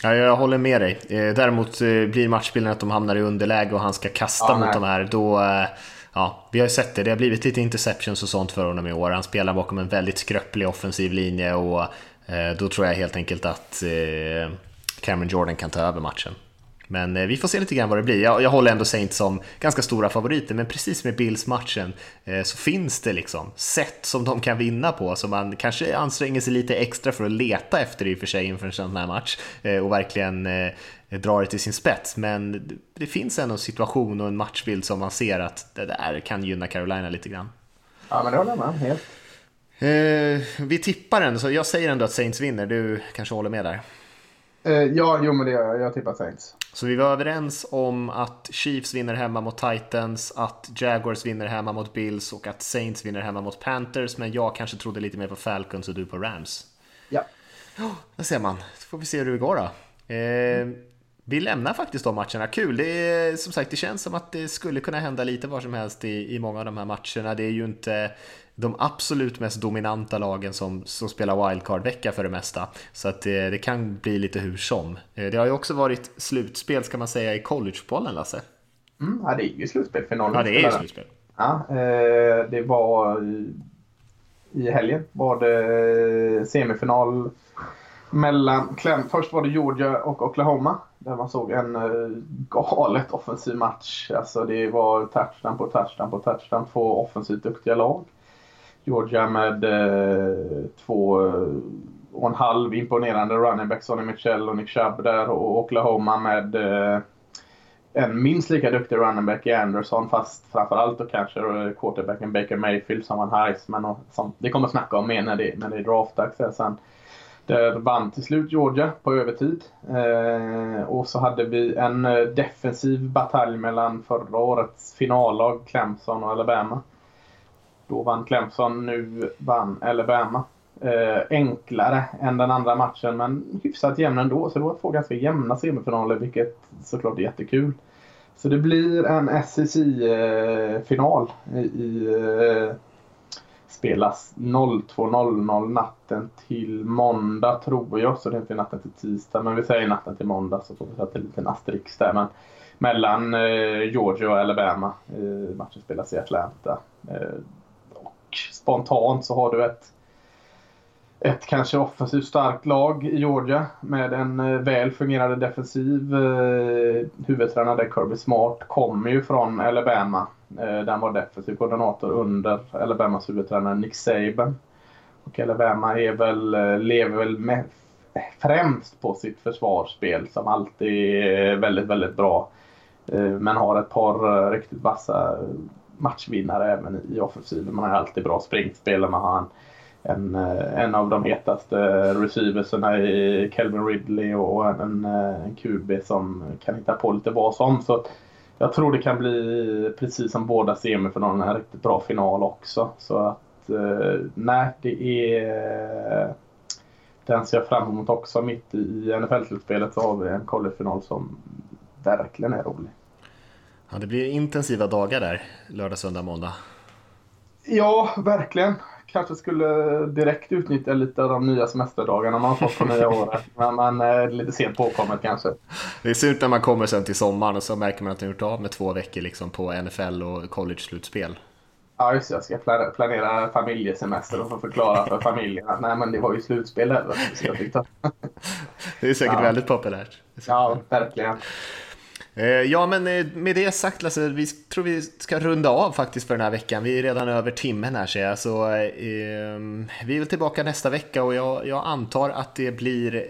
Ja, jag håller med dig. Eh, däremot eh, blir matchbilden att de hamnar i underläge och han ska kasta ja, mot de här. Då, eh, ja, vi har ju sett det. Det har blivit lite interceptions och sånt för honom i år. Han spelar bakom en väldigt skröplig offensiv linje och då tror jag helt enkelt att Cameron Jordan kan ta över matchen. Men eh, vi får se lite grann vad det blir. Jag, jag håller ändå Saints som ganska stora favoriter, men precis med Bills-matchen eh, så finns det liksom sätt som de kan vinna på, så man kanske anstränger sig lite extra för att leta efter det i och för sig inför en sån här match eh, och verkligen eh, dra det till sin spets. Men det finns ändå en situation och en matchbild som man ser att det där kan gynna Carolina lite grann. Ja, men det håller jag med helt. Eh, vi tippar ändå, så jag säger ändå att Saints vinner. Du kanske håller med där? Eh, ja, jo men det gör jag. Jag tippar Saints. Så vi var överens om att Chiefs vinner hemma mot Titans, att Jaguars vinner hemma mot Bills och att Saints vinner hemma mot Panthers. Men jag kanske trodde lite mer på Falcons och du på Rams. Ja. Ja, där ser man. Så får vi se hur det går då. Eh, vi lämnar faktiskt de matcherna. Kul! Det är, som sagt, det känns som att det skulle kunna hända lite var som helst i, i många av de här matcherna. Det är ju inte de absolut mest dominanta lagen som, som spelar wildcard-vecka för det mesta. Så att det, det, kan bli lite hur som. Eh, det har ju också varit slutspel, ska man säga, i collegebollen, Lasse. Mm, ja, det är ju slutspelfinalen. Ja, det är ju slutspel. Ja, eh, det var i helgen var det semifinal mellan. Först var det Georgia och Oklahoma. Där man såg en galet offensiv match. Alltså det var touchdown på touchdown på touchdown. Två offensivt duktiga lag. Georgia med eh, två eh, och en halv imponerande running back, Sonny Mitchell och Nick Chubb där. Och Oklahoma med eh, en minst lika duktig running back i Anderson fast framförallt då kanske quarterbacken Baker Mayfield som var en Heisman och som det kommer snacka om mer när det, när det är draftdags sen. Där vann till slut Georgia på övertid. Eh, och så hade vi en eh, defensiv batalj mellan förra årets finallag Clemson och Alabama. Då vann Clemson, nu vann Alabama. Eh, enklare än den andra matchen men hyfsat jämn ändå. Så det var två ganska jämna semifinaler vilket såklart är jättekul. Så det blir en SEC-final eh, i, eh, spelas 02.00 natten till måndag tror jag. Så det är inte natten till tisdag men vi säger natten till måndag så får vi sätta en liten asterisk där. Men mellan eh, Georgia och Alabama. Eh, matchen spelas i Atlanta. Eh, och spontant så har du ett ett kanske offensivt starkt lag i Georgia med en eh, väl fungerande defensiv. Eh, huvudtränare Kirby Smart kommer ju från Alabama. Eh, där han var defensiv koordinator under Alabamas huvudtränare Nick Saban. Och Alabama är väl, eh, lever väl med, främst på sitt försvarsspel som alltid är väldigt, väldigt bra. Eh, men har ett par riktigt vassa matchvinnare även i offensiven. Man har alltid bra springspel. Man har en en, eh, en av de hetaste receiverserna i Kelvin Ridley och en, en, eh, en QB som kan hitta på lite vad som. Så jag tror det kan bli, precis som båda semifinalerna, en riktigt bra final också. Så att eh, nej, det är den ser jag fram emot också. Mitt i NFL-slutspelet så har vi en collegefinal som verkligen är rolig. Ja, det blir intensiva dagar där, lördag, söndag, måndag. Ja, verkligen kanske skulle direkt utnyttja lite av de nya semesterdagarna man har fått på nya året. Men man är lite sent påkommet kanske. Det är surt när man kommer sen till sommaren och så märker man att man gjort av med två veckor liksom på NFL och college-slutspel. Ja, just det. Jag ska planera familjesemester och få förklara för familjen att nej, men det var ju slutspel där. Det är säkert ja. väldigt populärt. Ja, verkligen. Eh, ja, men eh, med det sagt Lasse, vi tror vi ska runda av faktiskt för den här veckan. Vi är redan över timmen här ser jag, så eh, vi är väl tillbaka nästa vecka och jag, jag, antar att det blir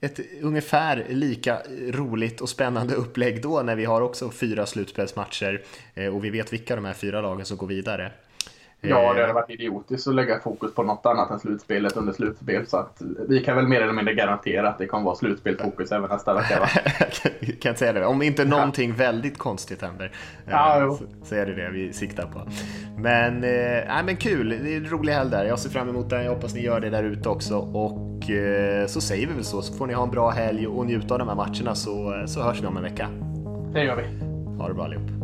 ett ungefär lika roligt och spännande upplägg då när vi har också fyra slutspelsmatcher eh, och vi vet vilka de här fyra lagen som går vidare. Ja, det hade eh. varit idiotiskt att lägga fokus på något annat än slutspelet under slutspel. Så att vi kan väl mer eller mindre garantera att det kommer vara slutspelfokus även nästa vecka. Va? kan säga det. Om inte någonting väldigt konstigt händer eh, ja, så, så, är det det vi siktar på. Men, eh, men kul, det är en rolig helg där. Jag ser fram emot den. Jag hoppas ni gör det där ute också. Och eh, så säger vi väl så, så får ni ha en bra helg och njuta av de här matcherna så, så hörs vi om en vecka. Det gör vi. Ha det bra allihop.